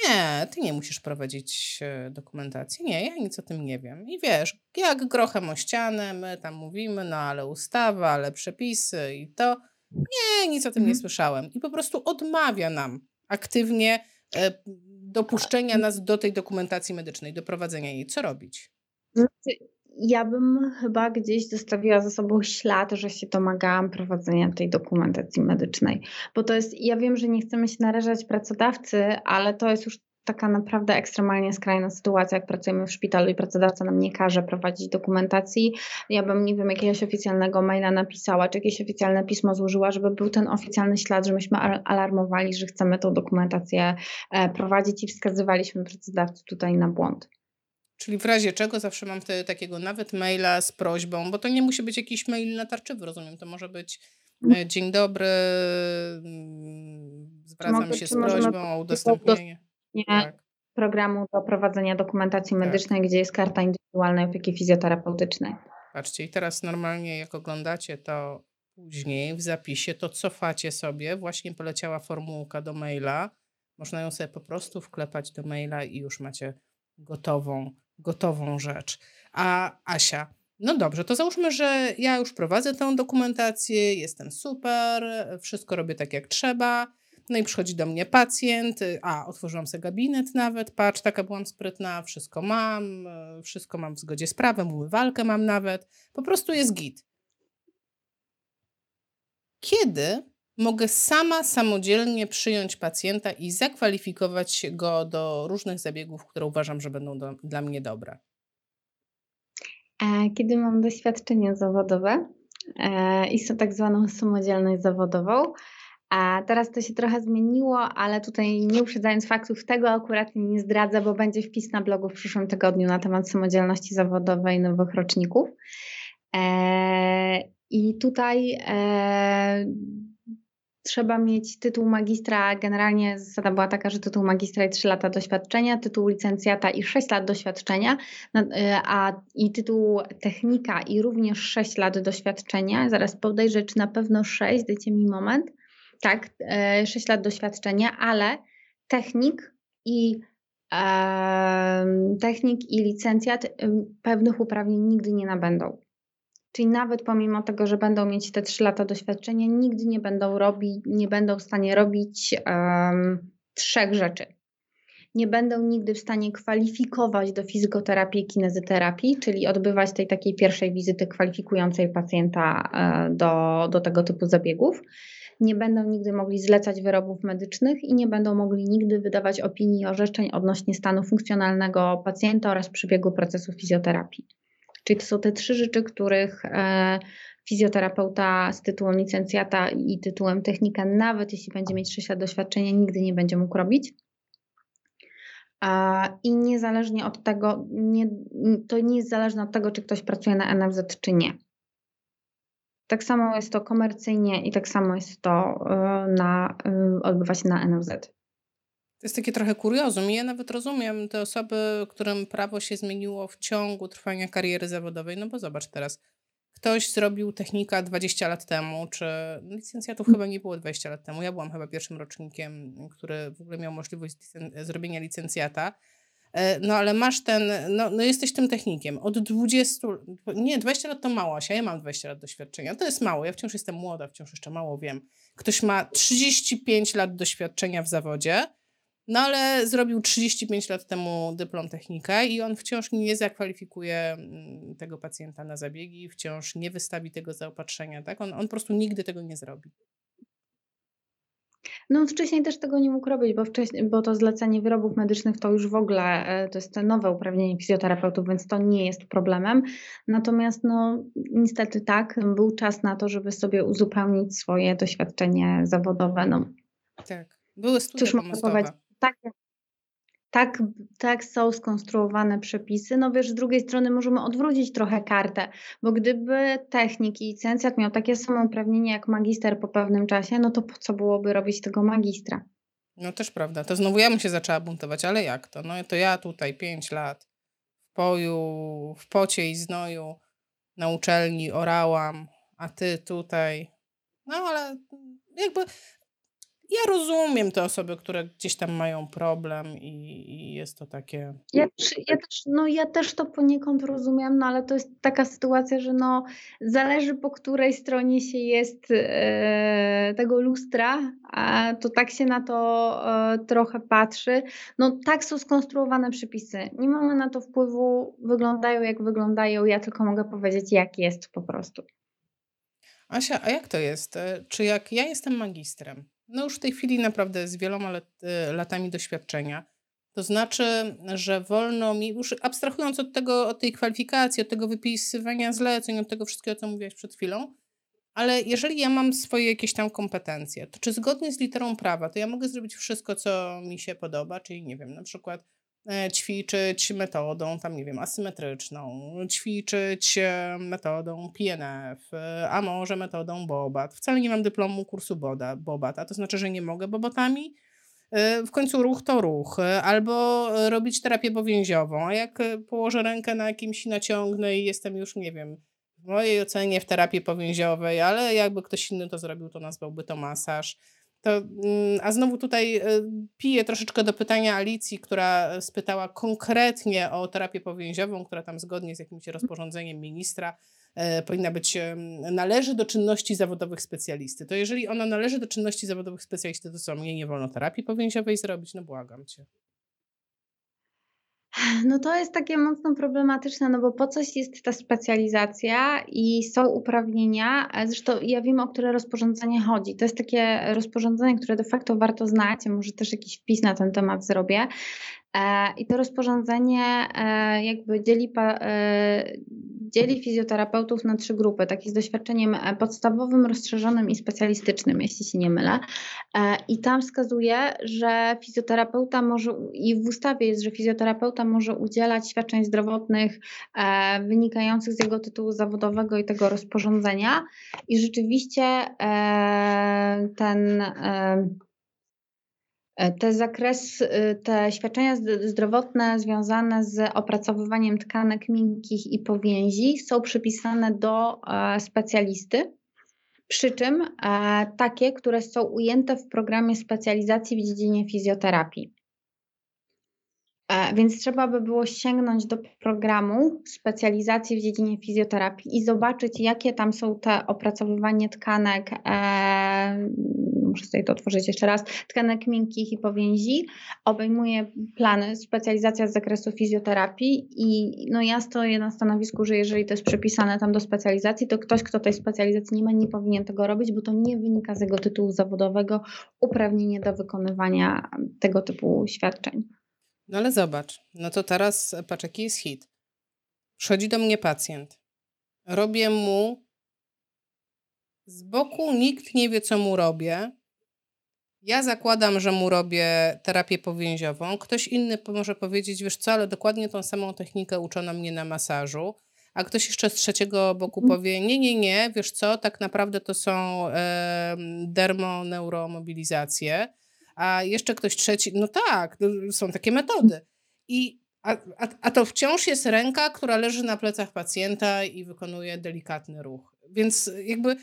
nie, ty nie musisz prowadzić e, dokumentacji. Nie, ja nic o tym nie wiem. I wiesz, jak grochem o ścianę, my tam mówimy, no ale ustawa, ale przepisy i to. Nie, nic o tym nie mhm. słyszałem. I po prostu odmawia nam aktywnie dopuszczenia nas do tej dokumentacji medycznej, do prowadzenia jej. Co robić? Ja bym chyba gdzieś zostawiła za sobą ślad, że się domagałam prowadzenia tej dokumentacji medycznej. Bo to jest, ja wiem, że nie chcemy się narażać pracodawcy, ale to jest już taka naprawdę ekstremalnie skrajna sytuacja, jak pracujemy w szpitalu i pracodawca nam nie każe prowadzić dokumentacji. Ja bym, nie wiem, jakiegoś oficjalnego maila napisała, czy jakieś oficjalne pismo złożyła, żeby był ten oficjalny ślad, że myśmy alarmowali, że chcemy tą dokumentację e, prowadzić i wskazywaliśmy pracodawcy tutaj na błąd. Czyli w razie czego zawsze mam wtedy takiego nawet maila z prośbą, bo to nie musi być jakiś mail natarczywy, rozumiem, to może być mhm. e, dzień dobry, mm, zwracam się z prośbą o udostępnienie. Tak. programu do prowadzenia dokumentacji tak. medycznej, tak. gdzie jest karta indywidualnej opieki fizjoterapeutycznej. Patrzcie, i teraz normalnie jak oglądacie to później w zapisie, to cofacie sobie, właśnie poleciała formułka do maila, można ją sobie po prostu wklepać do maila i już macie gotową gotową rzecz. A Asia, no dobrze, to załóżmy, że ja już prowadzę tę dokumentację, jestem super, wszystko robię tak jak trzeba. No i przychodzi do mnie pacjent, a otworzyłam sobie gabinet nawet, patrz, taka byłam sprytna, wszystko mam, wszystko mam w zgodzie z prawem, umywalkę mam nawet, po prostu jest git. Kiedy mogę sama samodzielnie przyjąć pacjenta i zakwalifikować go do różnych zabiegów, które uważam, że będą do, dla mnie dobre. E, kiedy mam doświadczenie zawodowe e, i tak zwaną samodzielność zawodową, a teraz to się trochę zmieniło, ale tutaj nie uprzedzając faktów, tego akurat nie zdradzę, bo będzie wpis na blogu w przyszłym tygodniu na temat samodzielności zawodowej nowych roczników. E, I tutaj trzeba mieć tytuł magistra. Generalnie zasada była taka, że tytuł magistra i 3 lata doświadczenia, tytuł licencjata i 6 lat doświadczenia, y, a i tytuł technika i również 6 lat doświadczenia. Zaraz podejrzę, czy na pewno 6, dajcie mi moment. Tak, 6 y, lat doświadczenia, ale technik i technik i licencjat y, pewnych uprawnień nigdy nie nabędą. Czyli nawet pomimo tego, że będą mieć te trzy lata doświadczenia, nigdy nie będą robić, nie będą w stanie robić um, trzech rzeczy. nie będą nigdy w stanie kwalifikować do fizykoterapii i kinezyterapii, czyli odbywać tej takiej pierwszej wizyty kwalifikującej pacjenta e, do, do tego typu zabiegów. Nie będą nigdy mogli zlecać wyrobów medycznych i nie będą mogli nigdy wydawać opinii i orzeczeń odnośnie stanu funkcjonalnego pacjenta oraz przebiegu procesu fizjoterapii. Czyli to są te trzy rzeczy, których e, fizjoterapeuta z tytułem licencjata i tytułem technika, nawet jeśli będzie mieć 6 lat doświadczenia, nigdy nie będzie mógł robić. I niezależnie od tego, nie, to nie jest zależne od tego, czy ktoś pracuje na NFZ, czy nie. Tak samo jest to komercyjnie i tak samo jest to e, na, e, odbywa się na NFZ. To jest takie trochę kuriozum i ja nawet rozumiem te osoby, którym prawo się zmieniło w ciągu trwania kariery zawodowej, no bo zobacz teraz, ktoś zrobił technika 20 lat temu, czy licencjatów chyba nie było 20 lat temu. Ja byłam chyba pierwszym rocznikiem, który w ogóle miał możliwość licen- zrobienia licencjata. E, no ale masz ten, no, no jesteś tym technikiem. Od 20, nie, 20 lat to mało, a ja mam 20 lat doświadczenia. To jest mało, ja wciąż jestem młoda, wciąż jeszcze mało wiem. Ktoś ma 35 lat doświadczenia w zawodzie, no ale zrobił 35 lat temu dyplom technika i on wciąż nie zakwalifikuje mm, tego pacjenta na zabiegi, wciąż nie wystawi tego zaopatrzenia, tak? On, on po prostu nigdy tego nie zrobi. No wcześniej też tego nie mógł robić, bo, wcześniej, bo to zlecenie wyrobów medycznych to już w ogóle e, to jest nowe uprawnienie fizjoterapeutów, więc to nie jest problemem. Natomiast no niestety tak, był czas na to, żeby sobie uzupełnić swoje doświadczenie zawodowe. No. Tak, były studia Cóż pomostowe tak, tak, tak są skonstruowane przepisy. No wiesz, z drugiej strony możemy odwrócić trochę kartę, bo gdyby technik i licencjat miał takie samo uprawnienie jak magister po pewnym czasie, no to po co byłoby robić tego magistra? No też prawda. To znowu ja bym się zaczęła buntować, ale jak to? No to ja tutaj pięć lat w poju, w pocie i znoju na uczelni orałam, a ty tutaj. No ale jakby ja rozumiem te osoby, które gdzieś tam mają problem i, i jest to takie. Ja też, ja, też, no ja też to poniekąd rozumiem, no ale to jest taka sytuacja, że no zależy po której stronie się jest e, tego lustra, a to tak się na to e, trochę patrzy. No tak są skonstruowane przepisy. Nie mamy na to wpływu, wyglądają jak wyglądają, ja tylko mogę powiedzieć jak jest po prostu. Asia, a jak to jest? E, czy jak ja jestem magistrem, no już w tej chwili naprawdę z wieloma lat, e, latami doświadczenia. To znaczy, że wolno mi, już abstrahując od tego, od tej kwalifikacji, od tego wypisywania zleceń, od tego wszystkiego, co mówiłaś przed chwilą, ale jeżeli ja mam swoje jakieś tam kompetencje, to czy zgodnie z literą prawa, to ja mogę zrobić wszystko, co mi się podoba, czyli nie wiem, na przykład ćwiczyć metodą, tam nie wiem, asymetryczną, ćwiczyć e, metodą PNF, e, a może metodą Bobat. Wcale nie mam dyplomu kursu Boda, Bobat, a to znaczy, że nie mogę Bobotami. W końcu ruch to ruch, albo robić terapię powięziową, a jak położę rękę na kimś i naciągnę i jestem już, nie wiem, w mojej ocenie w terapii powięziowej, ale jakby ktoś inny to zrobił, to nazwałby to masaż to, mm, a znowu tutaj e, piję troszeczkę do pytania Alicji, która spytała konkretnie o terapię powięziową, która tam zgodnie z jakimś rozporządzeniem ministra e, powinna być, należy do czynności zawodowych specjalisty. To jeżeli ona należy do czynności zawodowych specjalisty, to co, mnie nie wolno terapii powięziowej zrobić? No błagam cię. No to jest takie mocno problematyczne, no bo po coś jest ta specjalizacja i są uprawnienia. Zresztą ja wiem, o które rozporządzenie chodzi. To jest takie rozporządzenie, które de facto warto znać. Może też jakiś wpis na ten temat zrobię. E, I to rozporządzenie e, jakby dzieli, e, dzieli fizjoterapeutów na trzy grupy, takich z doświadczeniem podstawowym, rozszerzonym i specjalistycznym, jeśli się nie mylę. I tam wskazuje, że fizjoterapeuta może, i w ustawie jest, że fizjoterapeuta może udzielać świadczeń zdrowotnych wynikających z jego tytułu zawodowego i tego rozporządzenia. I rzeczywiście ten te zakres, e, te świadczenia zdrowotne związane z opracowywaniem tkanek miękkich i powięzi są przypisane do e, specjalisty, przy czym takie, które są ujęte w programie specjalizacji w dziedzinie fizjoterapii. E, więc trzeba by było sięgnąć do programu specjalizacji w dziedzinie fizjoterapii i zobaczyć, jakie tam są te opracowywanie tkanek, e, muszę sobie to otworzyć jeszcze raz, tkanek miękkich i powięzi. Obejmuje plany, specjalizacja z zakresu fizjoterapii i no ja stoję na stanowisku, że jeżeli to jest przypisane tam do specjalizacji, to ktoś, kto tej specjalizacji nie ma, nie powinien tego robić, bo to nie wynika z jego tytułu zawodowego uprawnienie do wykonywania tego typu świadczeń. No ale zobacz, no to teraz patrz, jaki jest hit. Przychodzi do mnie pacjent. Robię mu z boku, nikt nie wie, co mu robię. Ja zakładam, że mu robię terapię powięziową. Ktoś inny może powiedzieć, wiesz co, ale dokładnie tą samą technikę uczono mnie na masażu. A ktoś jeszcze z trzeciego boku mhm. powie, nie, nie, nie, wiesz co, tak naprawdę to są e, dermoneuromobilizacje a jeszcze ktoś trzeci, no tak, są takie metody. I, a, a, a to wciąż jest ręka, która leży na plecach pacjenta i wykonuje delikatny ruch. Więc jakby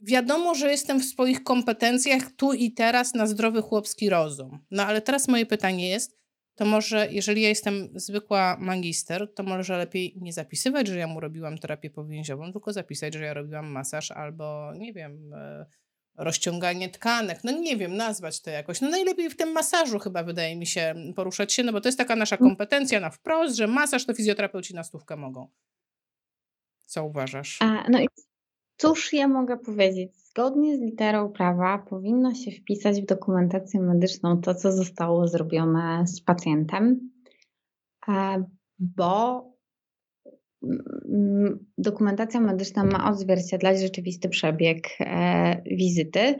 wiadomo, że jestem w swoich kompetencjach tu i teraz na zdrowy chłopski rozum. No ale teraz moje pytanie jest, to może jeżeli ja jestem zwykła magister, to może lepiej nie zapisywać, że ja mu robiłam terapię powięziową, tylko zapisać, że ja robiłam masaż albo, nie wiem, e, rozciąganie tkanek, no nie wiem, nazwać to jakoś. No najlepiej w tym masażu chyba wydaje mi się poruszać się, no bo to jest taka nasza kompetencja na wprost, że masaż to fizjoterapeuci na stówkę mogą. Co uważasz? A, no i cóż ja mogę powiedzieć? Zgodnie z literą prawa powinno się wpisać w dokumentację medyczną to, co zostało zrobione z pacjentem, bo dokumentacja medyczna ma odzwierciedlać rzeczywisty przebieg e, wizyty.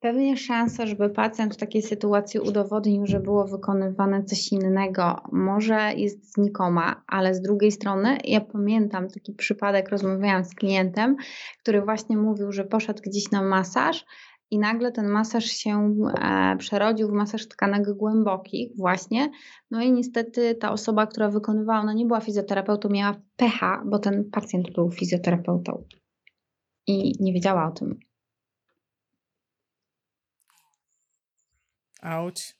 Pewnie szansa, żeby pacjent w takiej sytuacji udowodnił, że było wykonywane coś innego, może jest znikoma, ale z drugiej strony ja pamiętam taki przypadek, rozmawiałam z klientem, który właśnie mówił, że poszedł gdzieś na masaż i nagle ten masaż się e, przerodził w masaż tkanek głębokich właśnie. No i niestety ta osoba, która wykonywała, ona nie była fizjoterapeutą, miała pecha, bo ten pacjent był fizjoterapeutą i nie wiedziała o tym. Auć.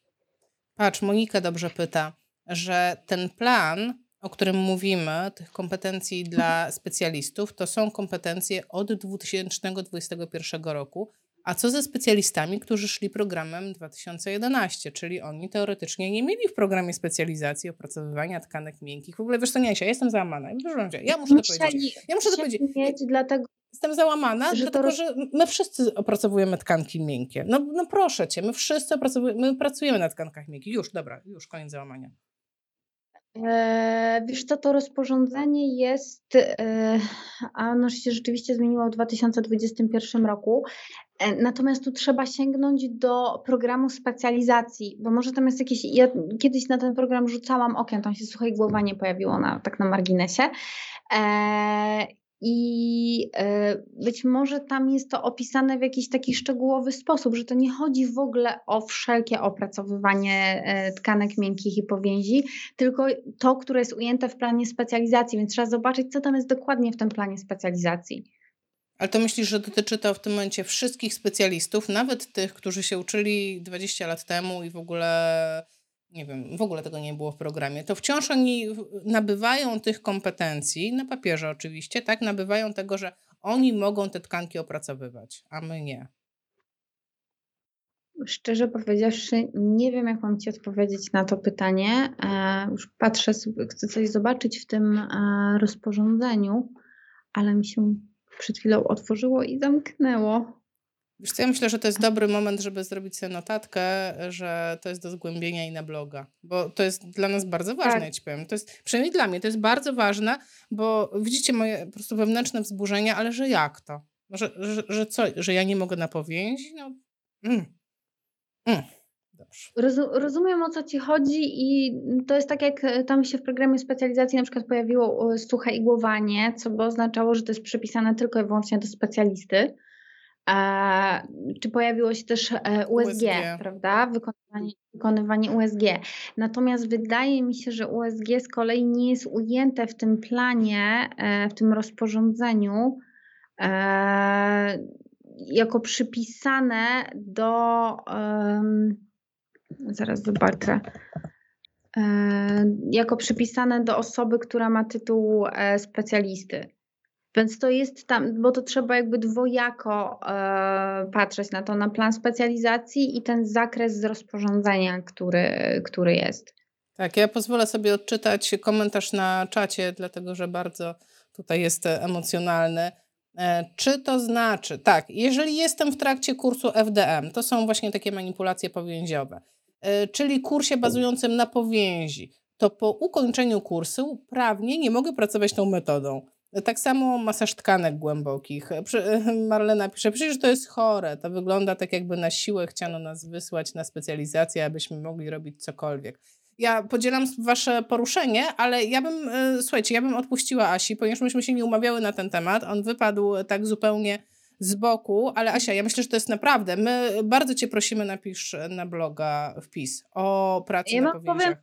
Patrz, Monika dobrze pyta, że ten plan, o którym mówimy, tych kompetencji dla specjalistów, to są kompetencje od 2021 roku, a co ze specjalistami, którzy szli programem 2011, czyli oni teoretycznie nie mieli w programie specjalizacji opracowywania tkanek miękkich. W ogóle wiesz co, nie, ja jestem załamana. Ja muszę to powiedzieć. Ja muszę to powiedzieć. Mieć, dlatego Jestem załamana, że dlatego że my wszyscy opracowujemy tkanki miękkie. No, no proszę cię, my wszyscy opracowujemy, my pracujemy na tkankach miękkich. Już, dobra, już koniec załamania. E, wiesz co, to rozporządzenie jest, e, a ono się rzeczywiście zmieniło w 2021 roku, e, natomiast tu trzeba sięgnąć do programu specjalizacji, bo może tam jest jakieś, ja kiedyś na ten program rzucałam okiem, tam się słuchaj głowa nie pojawiło na, tak na marginesie i e, być może tam jest to opisane w jakiś taki szczegółowy sposób, że to nie chodzi w ogóle o wszelkie opracowywanie e, tkanek miękkich i powięzi, tylko to, które jest ujęte w planie specjalizacji, więc trzeba zobaczyć, co tam jest dokładnie w tym planie specjalizacji. Ale to myślisz, że dotyczy to w tym momencie wszystkich specjalistów, nawet tych, którzy się uczyli 20 lat temu i w ogóle nie wiem, w ogóle tego nie było w programie, to wciąż oni nabywają tych kompetencji, na papierze oczywiście, tak, nabywają tego, że oni mogą te tkanki opracowywać, a my nie. Szczerze powiedziawszy, nie wiem, jak mam Ci odpowiedzieć na to pytanie. E, już patrzę, chcę coś zobaczyć w tym e, rozporządzeniu, ale mi się przed chwilą otworzyło i zamknęło. Wiesz co, ja myślę, że to jest dobry moment, żeby zrobić sobie notatkę, że to jest do zgłębienia i na bloga, bo to jest dla nas bardzo ważne, tak. ja ci powiem. To jest, przynajmniej dla mnie, to jest bardzo ważne, bo widzicie moje po prostu wewnętrzne wzburzenia, ale że jak to? Że, że, że co, że ja nie mogę na powięzi? No, mm. Mm. rozumiem o co ci chodzi i to jest tak jak tam się w programie specjalizacji na przykład pojawiło suche igłowanie, co by oznaczało, że to jest przypisane tylko i wyłącznie do specjalisty. A, czy pojawiło się też USG, USG. prawda? Wykonywanie, wykonywanie USG. Natomiast wydaje mi się, że USG z kolei nie jest ujęte w tym planie, e, w tym rozporządzeniu e, jako przypisane do. zaraz zobaczę. jako przypisane do osoby, która ma tytuł e, specjalisty. Więc to jest tam, bo to trzeba jakby dwojako e, patrzeć na to, na plan specjalizacji i ten zakres z rozporządzenia, który, który jest. Tak, ja pozwolę sobie odczytać komentarz na czacie, dlatego że bardzo tutaj jest emocjonalny. E, czy to znaczy, tak, jeżeli jestem w trakcie kursu FDM, to są właśnie takie manipulacje powięziowe, e, czyli kursie bazującym na powięzi, to po ukończeniu kursu prawnie nie mogę pracować tą metodą. Tak samo masaż tkanek głębokich. Marlena pisze, przecież to jest chore. To wygląda tak, jakby na siłę chciano nas wysłać na specjalizację, abyśmy mogli robić cokolwiek. Ja podzielam wasze poruszenie, ale ja bym, e, słuchajcie, ja bym odpuściła Asi, ponieważ myśmy się nie umawiały na ten temat. On wypadł tak zupełnie z boku, ale Asia, ja myślę, że to jest naprawdę. My bardzo cię prosimy, napisz na bloga wpis o pracy ja na. Powiem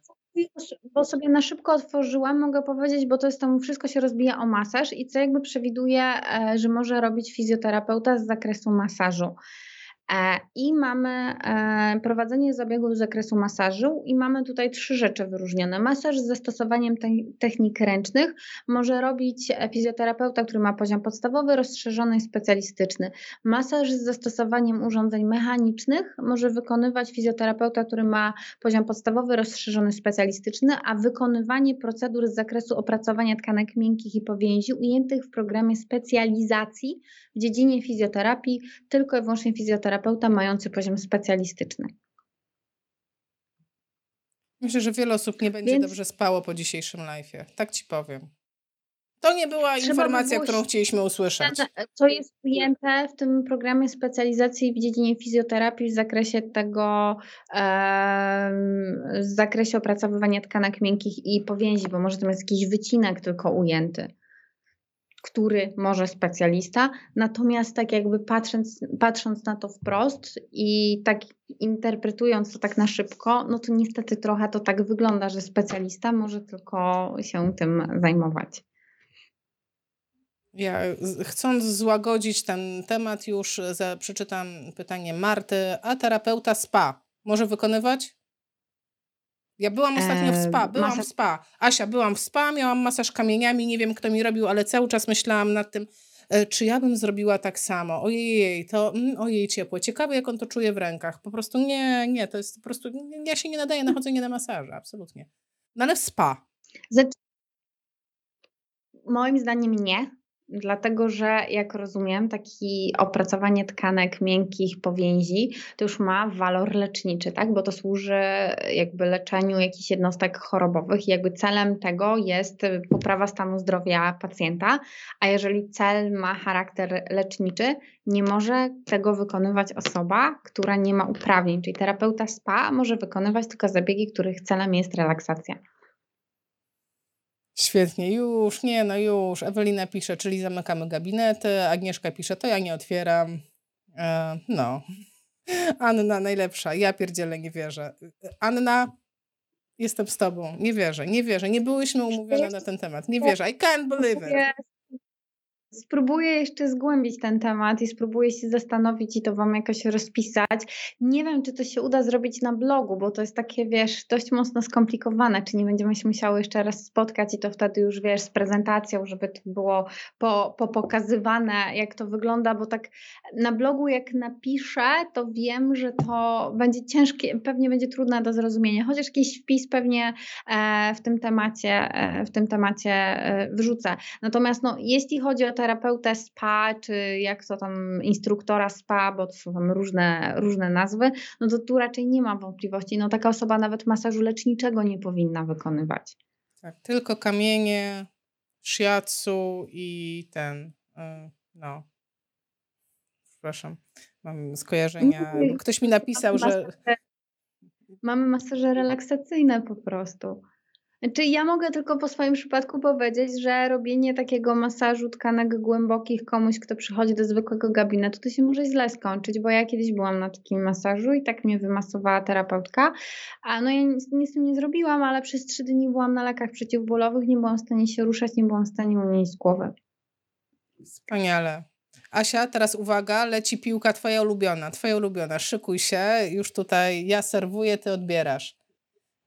bo sobie na szybko otworzyłam, mogę powiedzieć, bo to jest tam wszystko się rozbija o masaż i co jakby przewiduje, e, że może robić fizjoterapeuta z zakresu masażu. E, I mamy e, prowadzenie zabiegu z zakresu masażu i mamy tutaj trzy rzeczy wyróżnione. Masaż z zastosowaniem technik ręcznych może robić fizjoterapeuta, który ma poziom podstawowy, rozszerzony i specjalistyczny. Masaż z zastosowaniem urządzeń mechanicznych może wykonywać fizjoterapeuta, który ma poziom podstawowy, rozszerzony, specjalistyczny, a wykonywanie procedur z zakresu opracowania tkanek miękkich i powięzi ujętych w programie specjalizacji w dziedzinie fizjoterapii tylko i wyłącznie fizjoterapeuta mający poziom specjalistyczny. Myślę, że wiele osób nie będzie Więc... dobrze spało po dzisiejszym live'ie. Tak ci powiem. To nie była Trzeba informacja, by którą chcieliśmy usłyszeć. Co jest ujęte w tym programie specjalizacji w dziedzinie fizjoterapii w zakresie tego, w zakresie opracowywania tkanek miękkich i powięzi, bo może tam jest jakiś wycinek tylko ujęty który może specjalista. Natomiast tak jakby patrząc, patrząc na to wprost i tak interpretując to tak na szybko, no to niestety trochę to tak wygląda, że specjalista może tylko się tym zajmować. Ja chcąc złagodzić ten temat już przeczytam pytanie Marty. A terapeuta SPA może wykonywać? Ja byłam ostatnio w spa, byłam w spa. Asia, byłam w spa, miałam masaż kamieniami, nie wiem kto mi robił, ale cały czas myślałam nad tym, e, czy ja bym zrobiła tak samo. Ojej, to mm, ojej ciepłe. Ciekawe jak on to czuje w rękach. Po prostu nie, nie, to jest po prostu, ja się nie nadaję na chodzenie na masaże, absolutnie. No ale w spa. Moim zdaniem nie, Dlatego, że jak rozumiem, takie opracowanie tkanek miękkich powięzi to już ma walor leczniczy, tak? Bo to służy jakby leczeniu jakichś jednostek chorobowych i jakby celem tego jest poprawa stanu zdrowia pacjenta, a jeżeli cel ma charakter leczniczy, nie może tego wykonywać osoba, która nie ma uprawnień, czyli terapeuta SPA może wykonywać tylko zabiegi, których celem jest relaksacja. Świetnie, już, nie, no już. Ewelina pisze, czyli zamykamy gabinety. Agnieszka pisze, to ja nie otwieram. E, no. Anna, najlepsza. Ja pierdzielę, nie wierzę. Anna, jestem z tobą. Nie wierzę, nie wierzę. Nie byłyśmy umówione na ten temat. Nie wierzę. I can't believe it. Spróbuję jeszcze zgłębić ten temat i spróbuję się zastanowić i to Wam jakoś rozpisać. Nie wiem, czy to się uda zrobić na blogu, bo to jest takie, wiesz, dość mocno skomplikowane, czy nie będziemy się musiały jeszcze raz spotkać i to wtedy już, wiesz, z prezentacją, żeby to było po, po pokazywane, jak to wygląda, bo tak na blogu jak napiszę, to wiem, że to będzie ciężkie, pewnie będzie trudne do zrozumienia, chociaż jakiś wpis pewnie e, w tym temacie, e, w tym temacie e, wrzucę. Natomiast no, jeśli chodzi o te terapeutę spa, czy jak to tam instruktora spa, bo to są tam różne, różne nazwy, no to tu raczej nie ma wątpliwości. No taka osoba nawet masażu leczniczego nie powinna wykonywać. Tak, tylko kamienie, shiatsu i ten, y, no, przepraszam, mam skojarzenia. Ktoś mi napisał, że... Mamy masaże relaksacyjne po prostu. Znaczy, ja mogę tylko po swoim przypadku powiedzieć, że robienie takiego masażu tkanek głębokich komuś, kto przychodzi do zwykłego gabinetu, to się może źle skończyć, bo ja kiedyś byłam na takim masażu i tak mnie wymasowała terapeutka. A no ja nic, nic z tym nie zrobiłam, ale przez trzy dni byłam na lekach przeciwbólowych, nie byłam w stanie się ruszać, nie byłam w stanie unieść głowy. Wspaniale. Asia, teraz uwaga, leci piłka twoja ulubiona, twoja ulubiona. Szykuj się, już tutaj ja serwuję, ty odbierasz.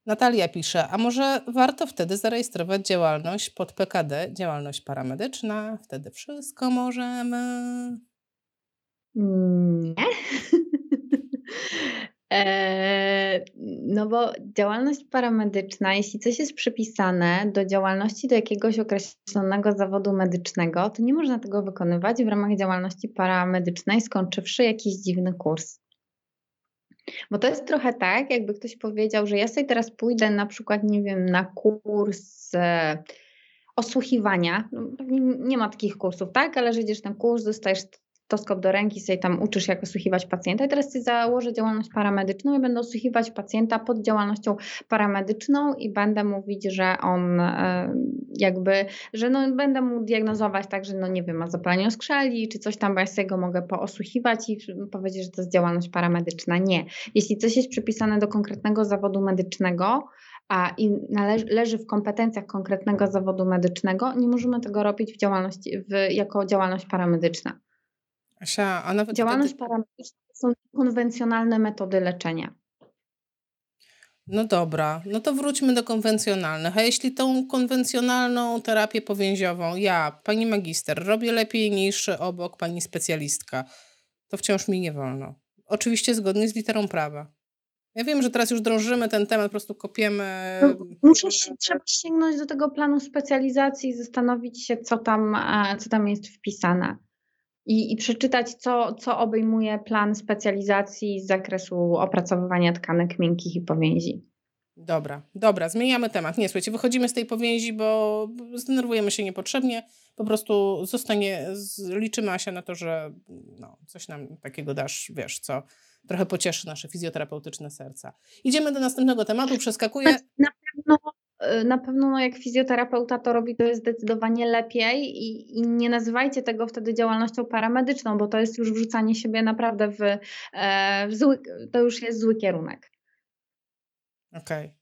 Natalia pisze, a może warto wtedy zarejestrować działalność pod PKD, działalność paramedyczna, wtedy wszystko możemy. Nie. Eee, no bo działalność paramedyczna, jeśli coś jest przypisane do działalności do jakiegoś określonego zawodu medycznego, to nie można tego wykonywać w ramach działalności paramedycznej, skończywszy jakiś dziwny kurs. Bo to jest trochę tak, jakby ktoś powiedział, że ja sobie teraz pójdę na przykład, nie wiem, na kurs e, osłuchiwania. No, nie ma takich kursów, tak? Ale że idziesz ten kurs, dostajesz stoskop do ręki, sobie tam uczysz, jak osłuchiwać pacjenta. I teraz sobie założę działalność paramedyczną i będę osłuchiwać pacjenta pod działalnością paramedyczną i będę mówić, że on e, jakby, że no będę mu diagnozować tak, że no nie wiem, ma zapalenie skrzeli, czy coś tam, bo ja sobie go mogę poosłuchiwać i powiedzieć, że to jest działalność paramedyczna. Nie. Jeśli coś jest przypisane do konkretnego zawodu medycznego, a i należy, leży w kompetencjach konkretnego zawodu medycznego, nie możemy tego robić w działalności, w, jako działalność paramedyczna. Asia, a nawet Działalność wtedy... paramedyczna są konwencjonalne metody leczenia. No dobra, no to wróćmy do konwencjonalnych. A jeśli tą konwencjonalną terapię powięziową ja, pani magister, robię lepiej niż obok pani specjalistka, to wciąż mi nie wolno. Oczywiście zgodnie z literą prawa. Ja wiem, że teraz już drążymy ten temat, po prostu kopiemy. No, muszę, trzeba sięgnąć do tego planu specjalizacji i zastanowić się, co tam, e, co tam jest wpisane i, i przeczytać, co, co obejmuje plan specjalizacji z zakresu opracowywania tkanek miękkich i powięzi. Dobra, dobra, zmieniamy temat. Nie, słuchajcie, wychodzimy z tej powięzi, bo zdenerwujemy się niepotrzebnie. Po prostu zostanie, liczymy się na to, że no, coś nam takiego dasz, wiesz, co trochę pocieszy nasze fizjoterapeutyczne serca. Idziemy do następnego tematu, przeskakuję. Na na pewno no, jak fizjoterapeuta to robi, to jest zdecydowanie lepiej i, i, nie nazywajcie tego wtedy działalnością paramedyczną, bo to jest już wrzucanie siebie naprawdę w, e, w zły, to już jest zły kierunek. Okej.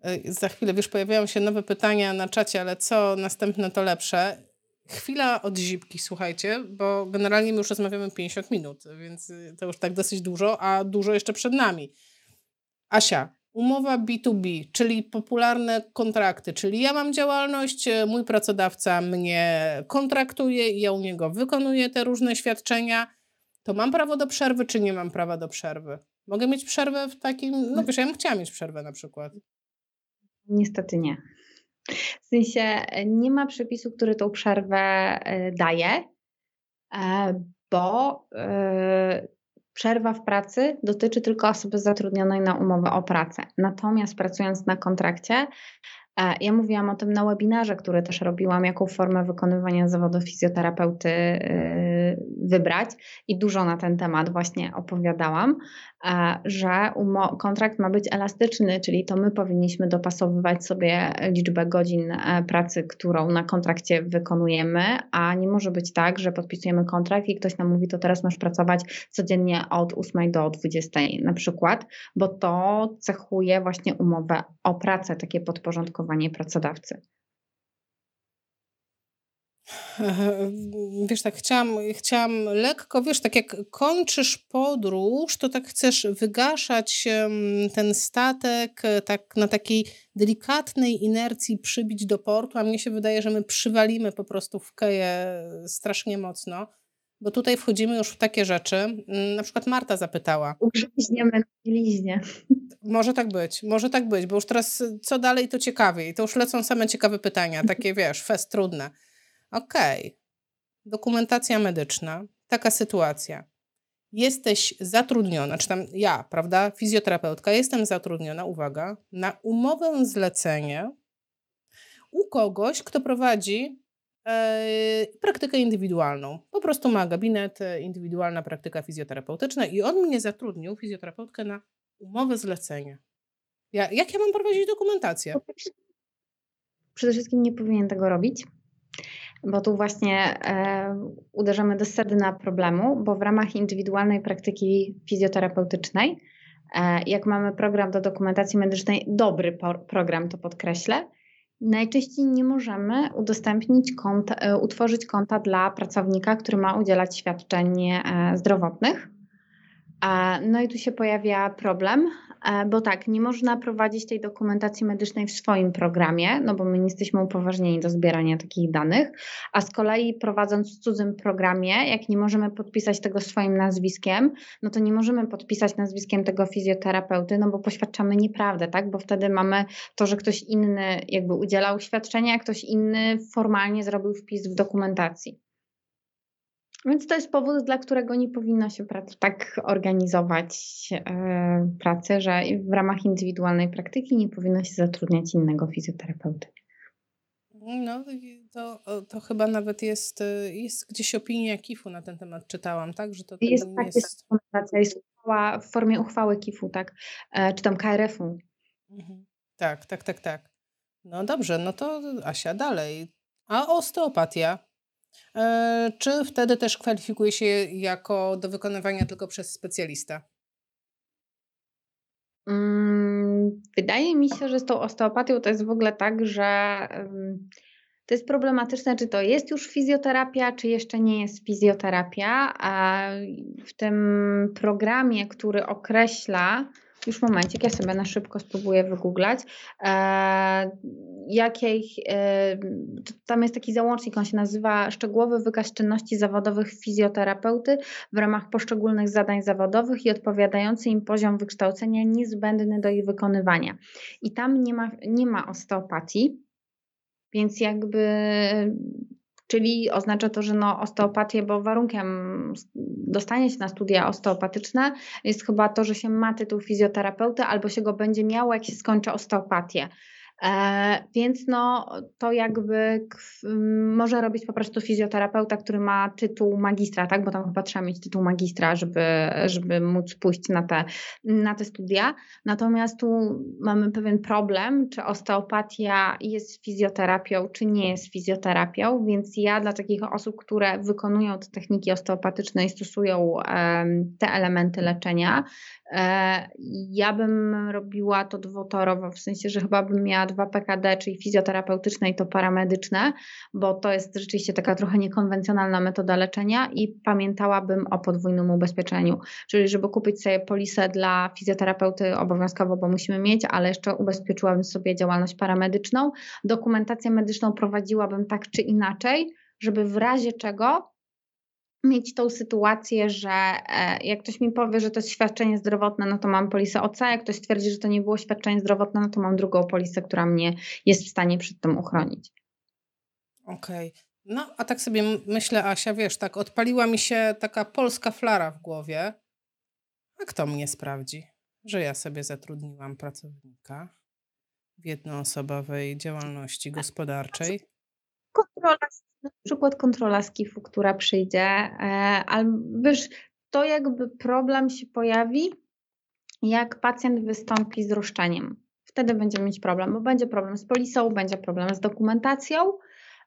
Okay. Za chwilę, wiesz, pojawiają się nowe pytania na czacie, ale co następne to lepsze. Chwila od zipki, słuchajcie, bo generalnie my już rozmawiamy 50 minut, więc to już tak dosyć dużo, a dużo jeszcze przed nami. Asia, Umowa B2B, czyli popularne kontrakty, czyli ja mam działalność, e, mój pracodawca mnie kontraktuje i ja u niego wykonuję te różne świadczenia. To mam prawo do przerwy, czy nie mam prawa do przerwy? Mogę mieć przerwę w takim. No wiesz, ja bym chciała mieć przerwę na przykład. Niestety nie. W sensie e, nie ma przepisu, który tą przerwę e, daje, bo Przerwa w pracy dotyczy tylko osoby zatrudnionej na umowę o pracę. Natomiast pracując na kontrakcie, ja mówiłam o tym na webinarze, który też robiłam, jaką formę wykonywania zawodu fizjoterapeuty y, wybrać. I dużo na ten temat właśnie opowiadałam, e, że kontrakt ma być elastyczny, czyli to my powinniśmy dopasowywać sobie liczbę godzin e, pracy, którą na kontrakcie wykonujemy, a nie może być tak, że podpisujemy kontrakt i ktoś nam mówi, to teraz masz pracować codziennie od 8 do 20 na przykład, bo to cechuje właśnie umowę o pracę, takie podporządkowanie pracodawcy. Wiesz, tak chciałam, chciałam lekko, wiesz, tak jak kończysz podróż, to tak chcesz wygaszać ten statek e, tak na takiej delikatnej inercji przybić do portu, a mnie się wydaje, że my przywalimy po prostu w keję strasznie mocno. Bo tutaj wchodzimy już w takie rzeczy. Mm, na przykład Marta zapytała. Ugrzęźniemy na liźnie. Może tak być, może tak być, bo już teraz co dalej to ciekawiej. To już lecą same ciekawe pytania, takie wiesz, fest trudne. Okej. Okay. Dokumentacja medyczna. Taka sytuacja. Jesteś zatrudniona, czy tam ja, prawda, fizjoterapeutka, jestem zatrudniona, uwaga, na umowę zlecenie u kogoś, kto prowadzi praktykę indywidualną. Po prostu ma gabinet, e, indywidualna praktyka fizjoterapeutyczna i on mnie zatrudnił, fizjoterapeutkę, na umowę zlecenia. Ja, jak ja mam prowadzić dokumentację? Przede wszystkim nie powinien tego robić, bo tu właśnie e, uderzamy do sedna problemu, bo w ramach indywidualnej praktyki fizjoterapeutycznej, e, jak mamy program do dokumentacji medycznej, dobry program, to podkreślę, Najczęściej nie możemy udostępnić konta, e, utworzyć konta dla pracownika, który ma udzielać świadczeń e, zdrowotnych, No i tu się pojawia problem, e, bo tak, nie można prowadzić tej dokumentacji medycznej w swoim programie, no bo my nie jesteśmy upoważnieni do zbierania takich danych, a z kolei prowadząc w cudzym programie, jak nie możemy podpisać tego swoim nazwiskiem, no to nie możemy podpisać nazwiskiem tego fizjoterapeuty, no bo poświadczamy nieprawdę, tak? Bo wtedy mamy to, że ktoś inny jakby udzielał świadczenia, a ktoś inny formalnie zrobił wpis w dokumentacji. Więc to jest powód, dla którego nie powinno się tak organizować e, pracy, że w ramach indywidualnej praktyki nie powinno się zatrudniać innego fizjoterapeuty. No, to, to chyba nawet jest, e, jest gdzieś opinia KIF-u na ten temat czytałam, tak? Że to jest tak, jest dokumentacja, jest uchwała, w formie uchwały KIF-u, tak? E, czy tam KRF-u. Mhm. Tak, tak, tak, tak. No dobrze, no to Asia, dalej. A osteopatia? E, czy wtedy też kwalifikuje się jako do wykonywania tylko przez specjalista? Mm, wydaje mi się, że z tą osteopatią to jest w ogóle tak, że to jest problematyczne, czy to jest już fizjoterapia, czy jeszcze nie jest fizjoterapia. A w tym programie, który określa, już momencik, ja sobie na szybko spróbuję wygooglać, e, jakiej, e, tam jest taki załącznik, on się nazywa Szczegółowy wykaz czynności zawodowych fizjoterapeuty w ramach poszczególnych zadań zawodowych i odpowiadający im poziom wykształcenia niezbędny do ich wykonywania. I tam nie ma, nie ma osteopatii, więc jakby Czyli oznacza to, że no osteopatię, bo warunkiem dostania się na studia osteopatyczne jest chyba to, że się ma tytuł fizjoterapeuty albo się go będzie miało, jak się skończy osteopatię. E, więc no, to jakby może robić po prostu fizjoterapeuta, który ma tytuł magistra, tak? Bo tam chyba trzeba mieć tytuł magistra, żeby, żeby móc pójść na te, na te studia. Natomiast tu mamy pewien problem, czy osteopatia jest fizjoterapią, czy nie jest fizjoterapią, więc ja dla takich osób, które wykonują te techniki osteopatyczne i stosują te elementy leczenia, E, ja bym robiła to dwutorowo, w sensie, że chyba bym miała dwa PKD, czyli fizjoterapeutyczne i to paramedyczne, bo to jest rzeczywiście taka trochę niekonwencjonalna metoda leczenia i pamiętałabym o podwójnym ubezpieczeniu, czyli żeby kupić sobie polisę dla fizjoterapeuty obowiązkowo, bo musimy mieć, ale jeszcze ubezpieczyłabym sobie działalność paramedyczną. Dokumentację medyczną prowadziłabym tak czy inaczej, żeby w razie czego mieć tą sytuację, że e, jak ktoś mi powie, że to jest świadczenie zdrowotne, no to mam polisę OC, jak ktoś stwierdzi, że to nie było świadczenie zdrowotne, no to mam drugą polisę, która mnie jest w stanie przed tym uchronić. Okej. Okay. No, a tak sobie myślę, Asia, wiesz, tak odpaliła mi się taka polska flara w głowie. A kto mnie sprawdzi, że ja sobie zatrudniłam pracownika w jednoosobowej działalności gospodarczej? Kontrola na przykład kontrola skifu, która przyjdzie, e, ale wiesz, to jakby problem się pojawi, jak pacjent wystąpi z roszczeniem. Wtedy będziemy mieć problem, bo będzie problem z polisą, będzie problem z dokumentacją,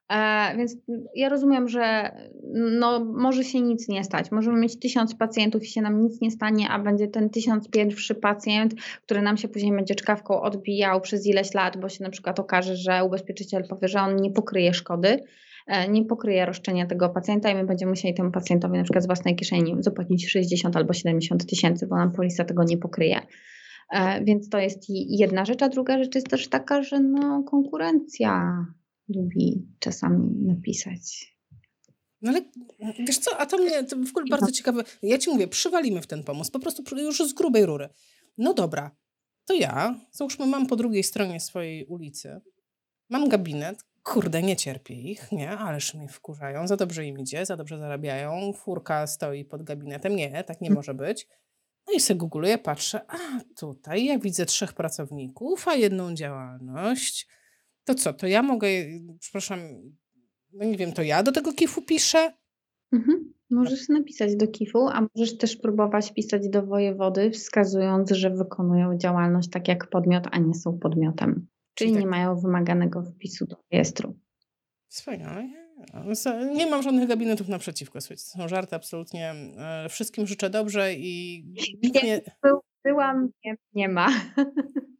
e, więc ja rozumiem, że no, może się nic nie stać. Możemy mieć tysiąc pacjentów i się nam nic nie stanie, a będzie ten tysiąc pierwszy pacjent, który nam się później będzie czkawką odbijał przez ileś lat, bo się na przykład okaże, że ubezpieczyciel powie, że on nie pokryje szkody. E, nie pokryje roszczenia tego pacjenta i my będziemy musieli temu pacjentowi na przykład z własnej kieszeni zapłacić 60 albo 70 tysięcy, bo nam polisa tego nie pokryje. E, więc to jest jedna rzecz, a druga rzecz jest też taka, że no, konkurencja lubi czasami napisać. No ale wiesz co, a to mnie to w ogóle bardzo ciekawe. Ja ci mówię, przywalimy w ten pomysł, po prostu już z grubej rury. No dobra, to ja, załóżmy, mam po drugiej stronie swojej ulicy, mam gabinet, Kurde, nie cierpię ich, nie, ależ mnie wkurzają, za dobrze im idzie, za dobrze zarabiają, furka stoi pod gabinetem, nie, tak nie mm. może być. No i sobie googluję, patrzę, a tutaj ja widzę trzech pracowników, a jedną działalność. To co, to ja mogę, przepraszam, no nie wiem, to ja do tego kifu piszę? Mhm. Możesz napisać do KIF-u, a możesz też próbować pisać do wojewody, wskazując, że wykonują działalność tak jak podmiot, a nie są podmiotem. Czyli tak. nie mają wymaganego wpisu do rejestru. Wspaniale. Nie mam żadnych gabinetów naprzeciwko. Są żarty absolutnie. E, wszystkim życzę dobrze i głównie... Byłam, nie, nie ma.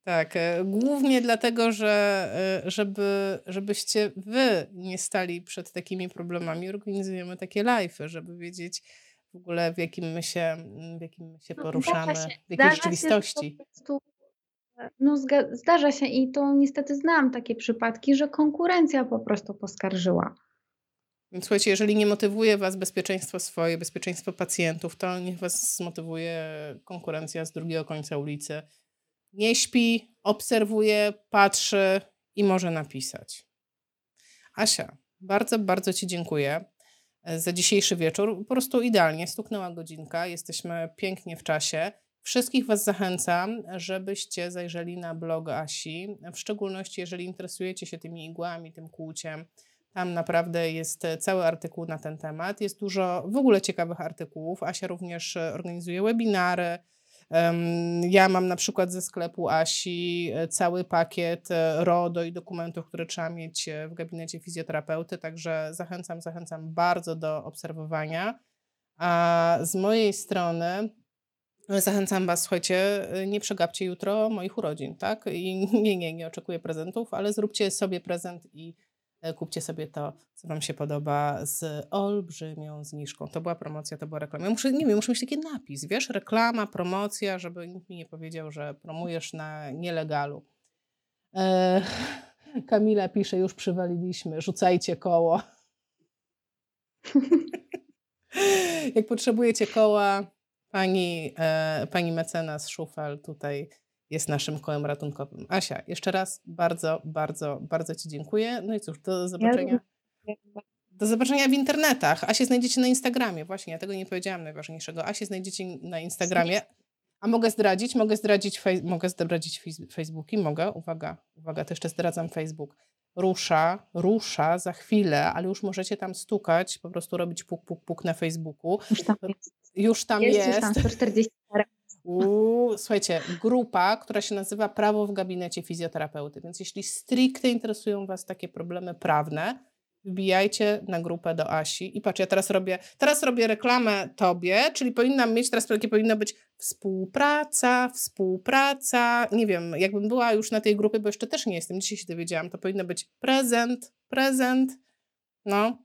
Tak, e, głównie dlatego, że e, żeby, żebyście wy nie stali przed takimi problemami, organizujemy takie live, żeby wiedzieć w ogóle w jakim my się, w jakim my się No, poruszamy, w jakiej Zdarza się, po rzeczywistości. prostu no zdarza się i to niestety znam takie przypadki, że konkurencja po prostu poskarżyła. Słuchajcie, jeżeli nie motywuje was bezpieczeństwo swoje, bezpieczeństwo pacjentów, to niech was zmotywuje konkurencja z drugiego końca ulicy. Nie śpi, obserwuje, patrzy i może napisać. Asia, bardzo, bardzo Ci dziękuję e, za dzisiejszy wieczór. Po prostu idealnie, stuknęła godzinka, jesteśmy pięknie w czasie. Wszystkich Was zachęcam, żebyście zajrzeli na blog Asi, w szczególności jeżeli interesujecie się tymi igłami, tym kłuciem. Tam naprawdę jest e, cały artykuł na ten temat. Jest dużo w ogóle ciekawych artykułów. Asia również e, organizuje webinary. Ja mam na przykład ze sklepu Asi e, cały pakiet RODO i dokumentów, które trzeba mieć w gabinecie fizjoterapeuty, także zachęcam, zachęcam bardzo do obserwowania. A z mojej strony zachęcam Was, słuchajcie, e, nie przegapcie jutro moich urodzin, tak? I nie, nie, nie oczekuję prezentów, ale zróbcie sobie prezent i e, kupcie sobie to, co Wam się podoba z olbrzymią zniżką. To była promocja, to była reklama. Ja muszę, nie wiem, muszę mieć taki napis, wiesz, reklama, promocja, żeby nikt mi nie powiedział, że promujesz na nielegalu. E, Kamila pisze, już przywaliliśmy, rzucajcie koło. Jak potrzebujecie koła, pani, e, pani mecenas Szufel tutaj jest naszym kołem ratunkowym. Asia, jeszcze raz bardzo, bardzo, bardzo Ci dziękuję. No i cóż, do zobaczenia. Do zobaczenia w internetach. Asię znajdziecie na Instagramie. Właśnie, ja tego nie powiedziałam najważniejszego. Asię znajdziecie na Instagramie. A mogę zdradzić? Mogę zdradzić, fej- mogę zdradzić Facebooki? Mogę? Uwaga, uwaga, to jeszcze zdradzam Facebook. Rusza, rusza za chwilę, ale już możecie tam stukać, po prostu robić puk, puk, puk na Facebooku. Już tam jest. Już tam Jest, jest. już tam 144. Uuu, słuchajcie, grupa, która się nazywa Prawo w gabinecie fizjoterapeuty. Więc jeśli stricte interesują Was takie problemy prawne, wbijajcie na grupę do Asi. I patrz, ja teraz robię, teraz robię reklamę Tobie, czyli powinnam mieć, teraz takie powinno być współpraca, współpraca. Nie wiem, jakbym była już na tej grupie, bo jeszcze też nie jestem, dzisiaj się dowiedziałam, to powinno być prezent, prezent. No.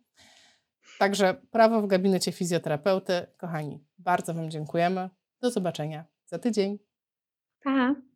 Także prawo w gabinecie fizjoterapeuty. Kochani, bardzo Wam dziękujemy. Do zobaczenia za tydzień. Pa.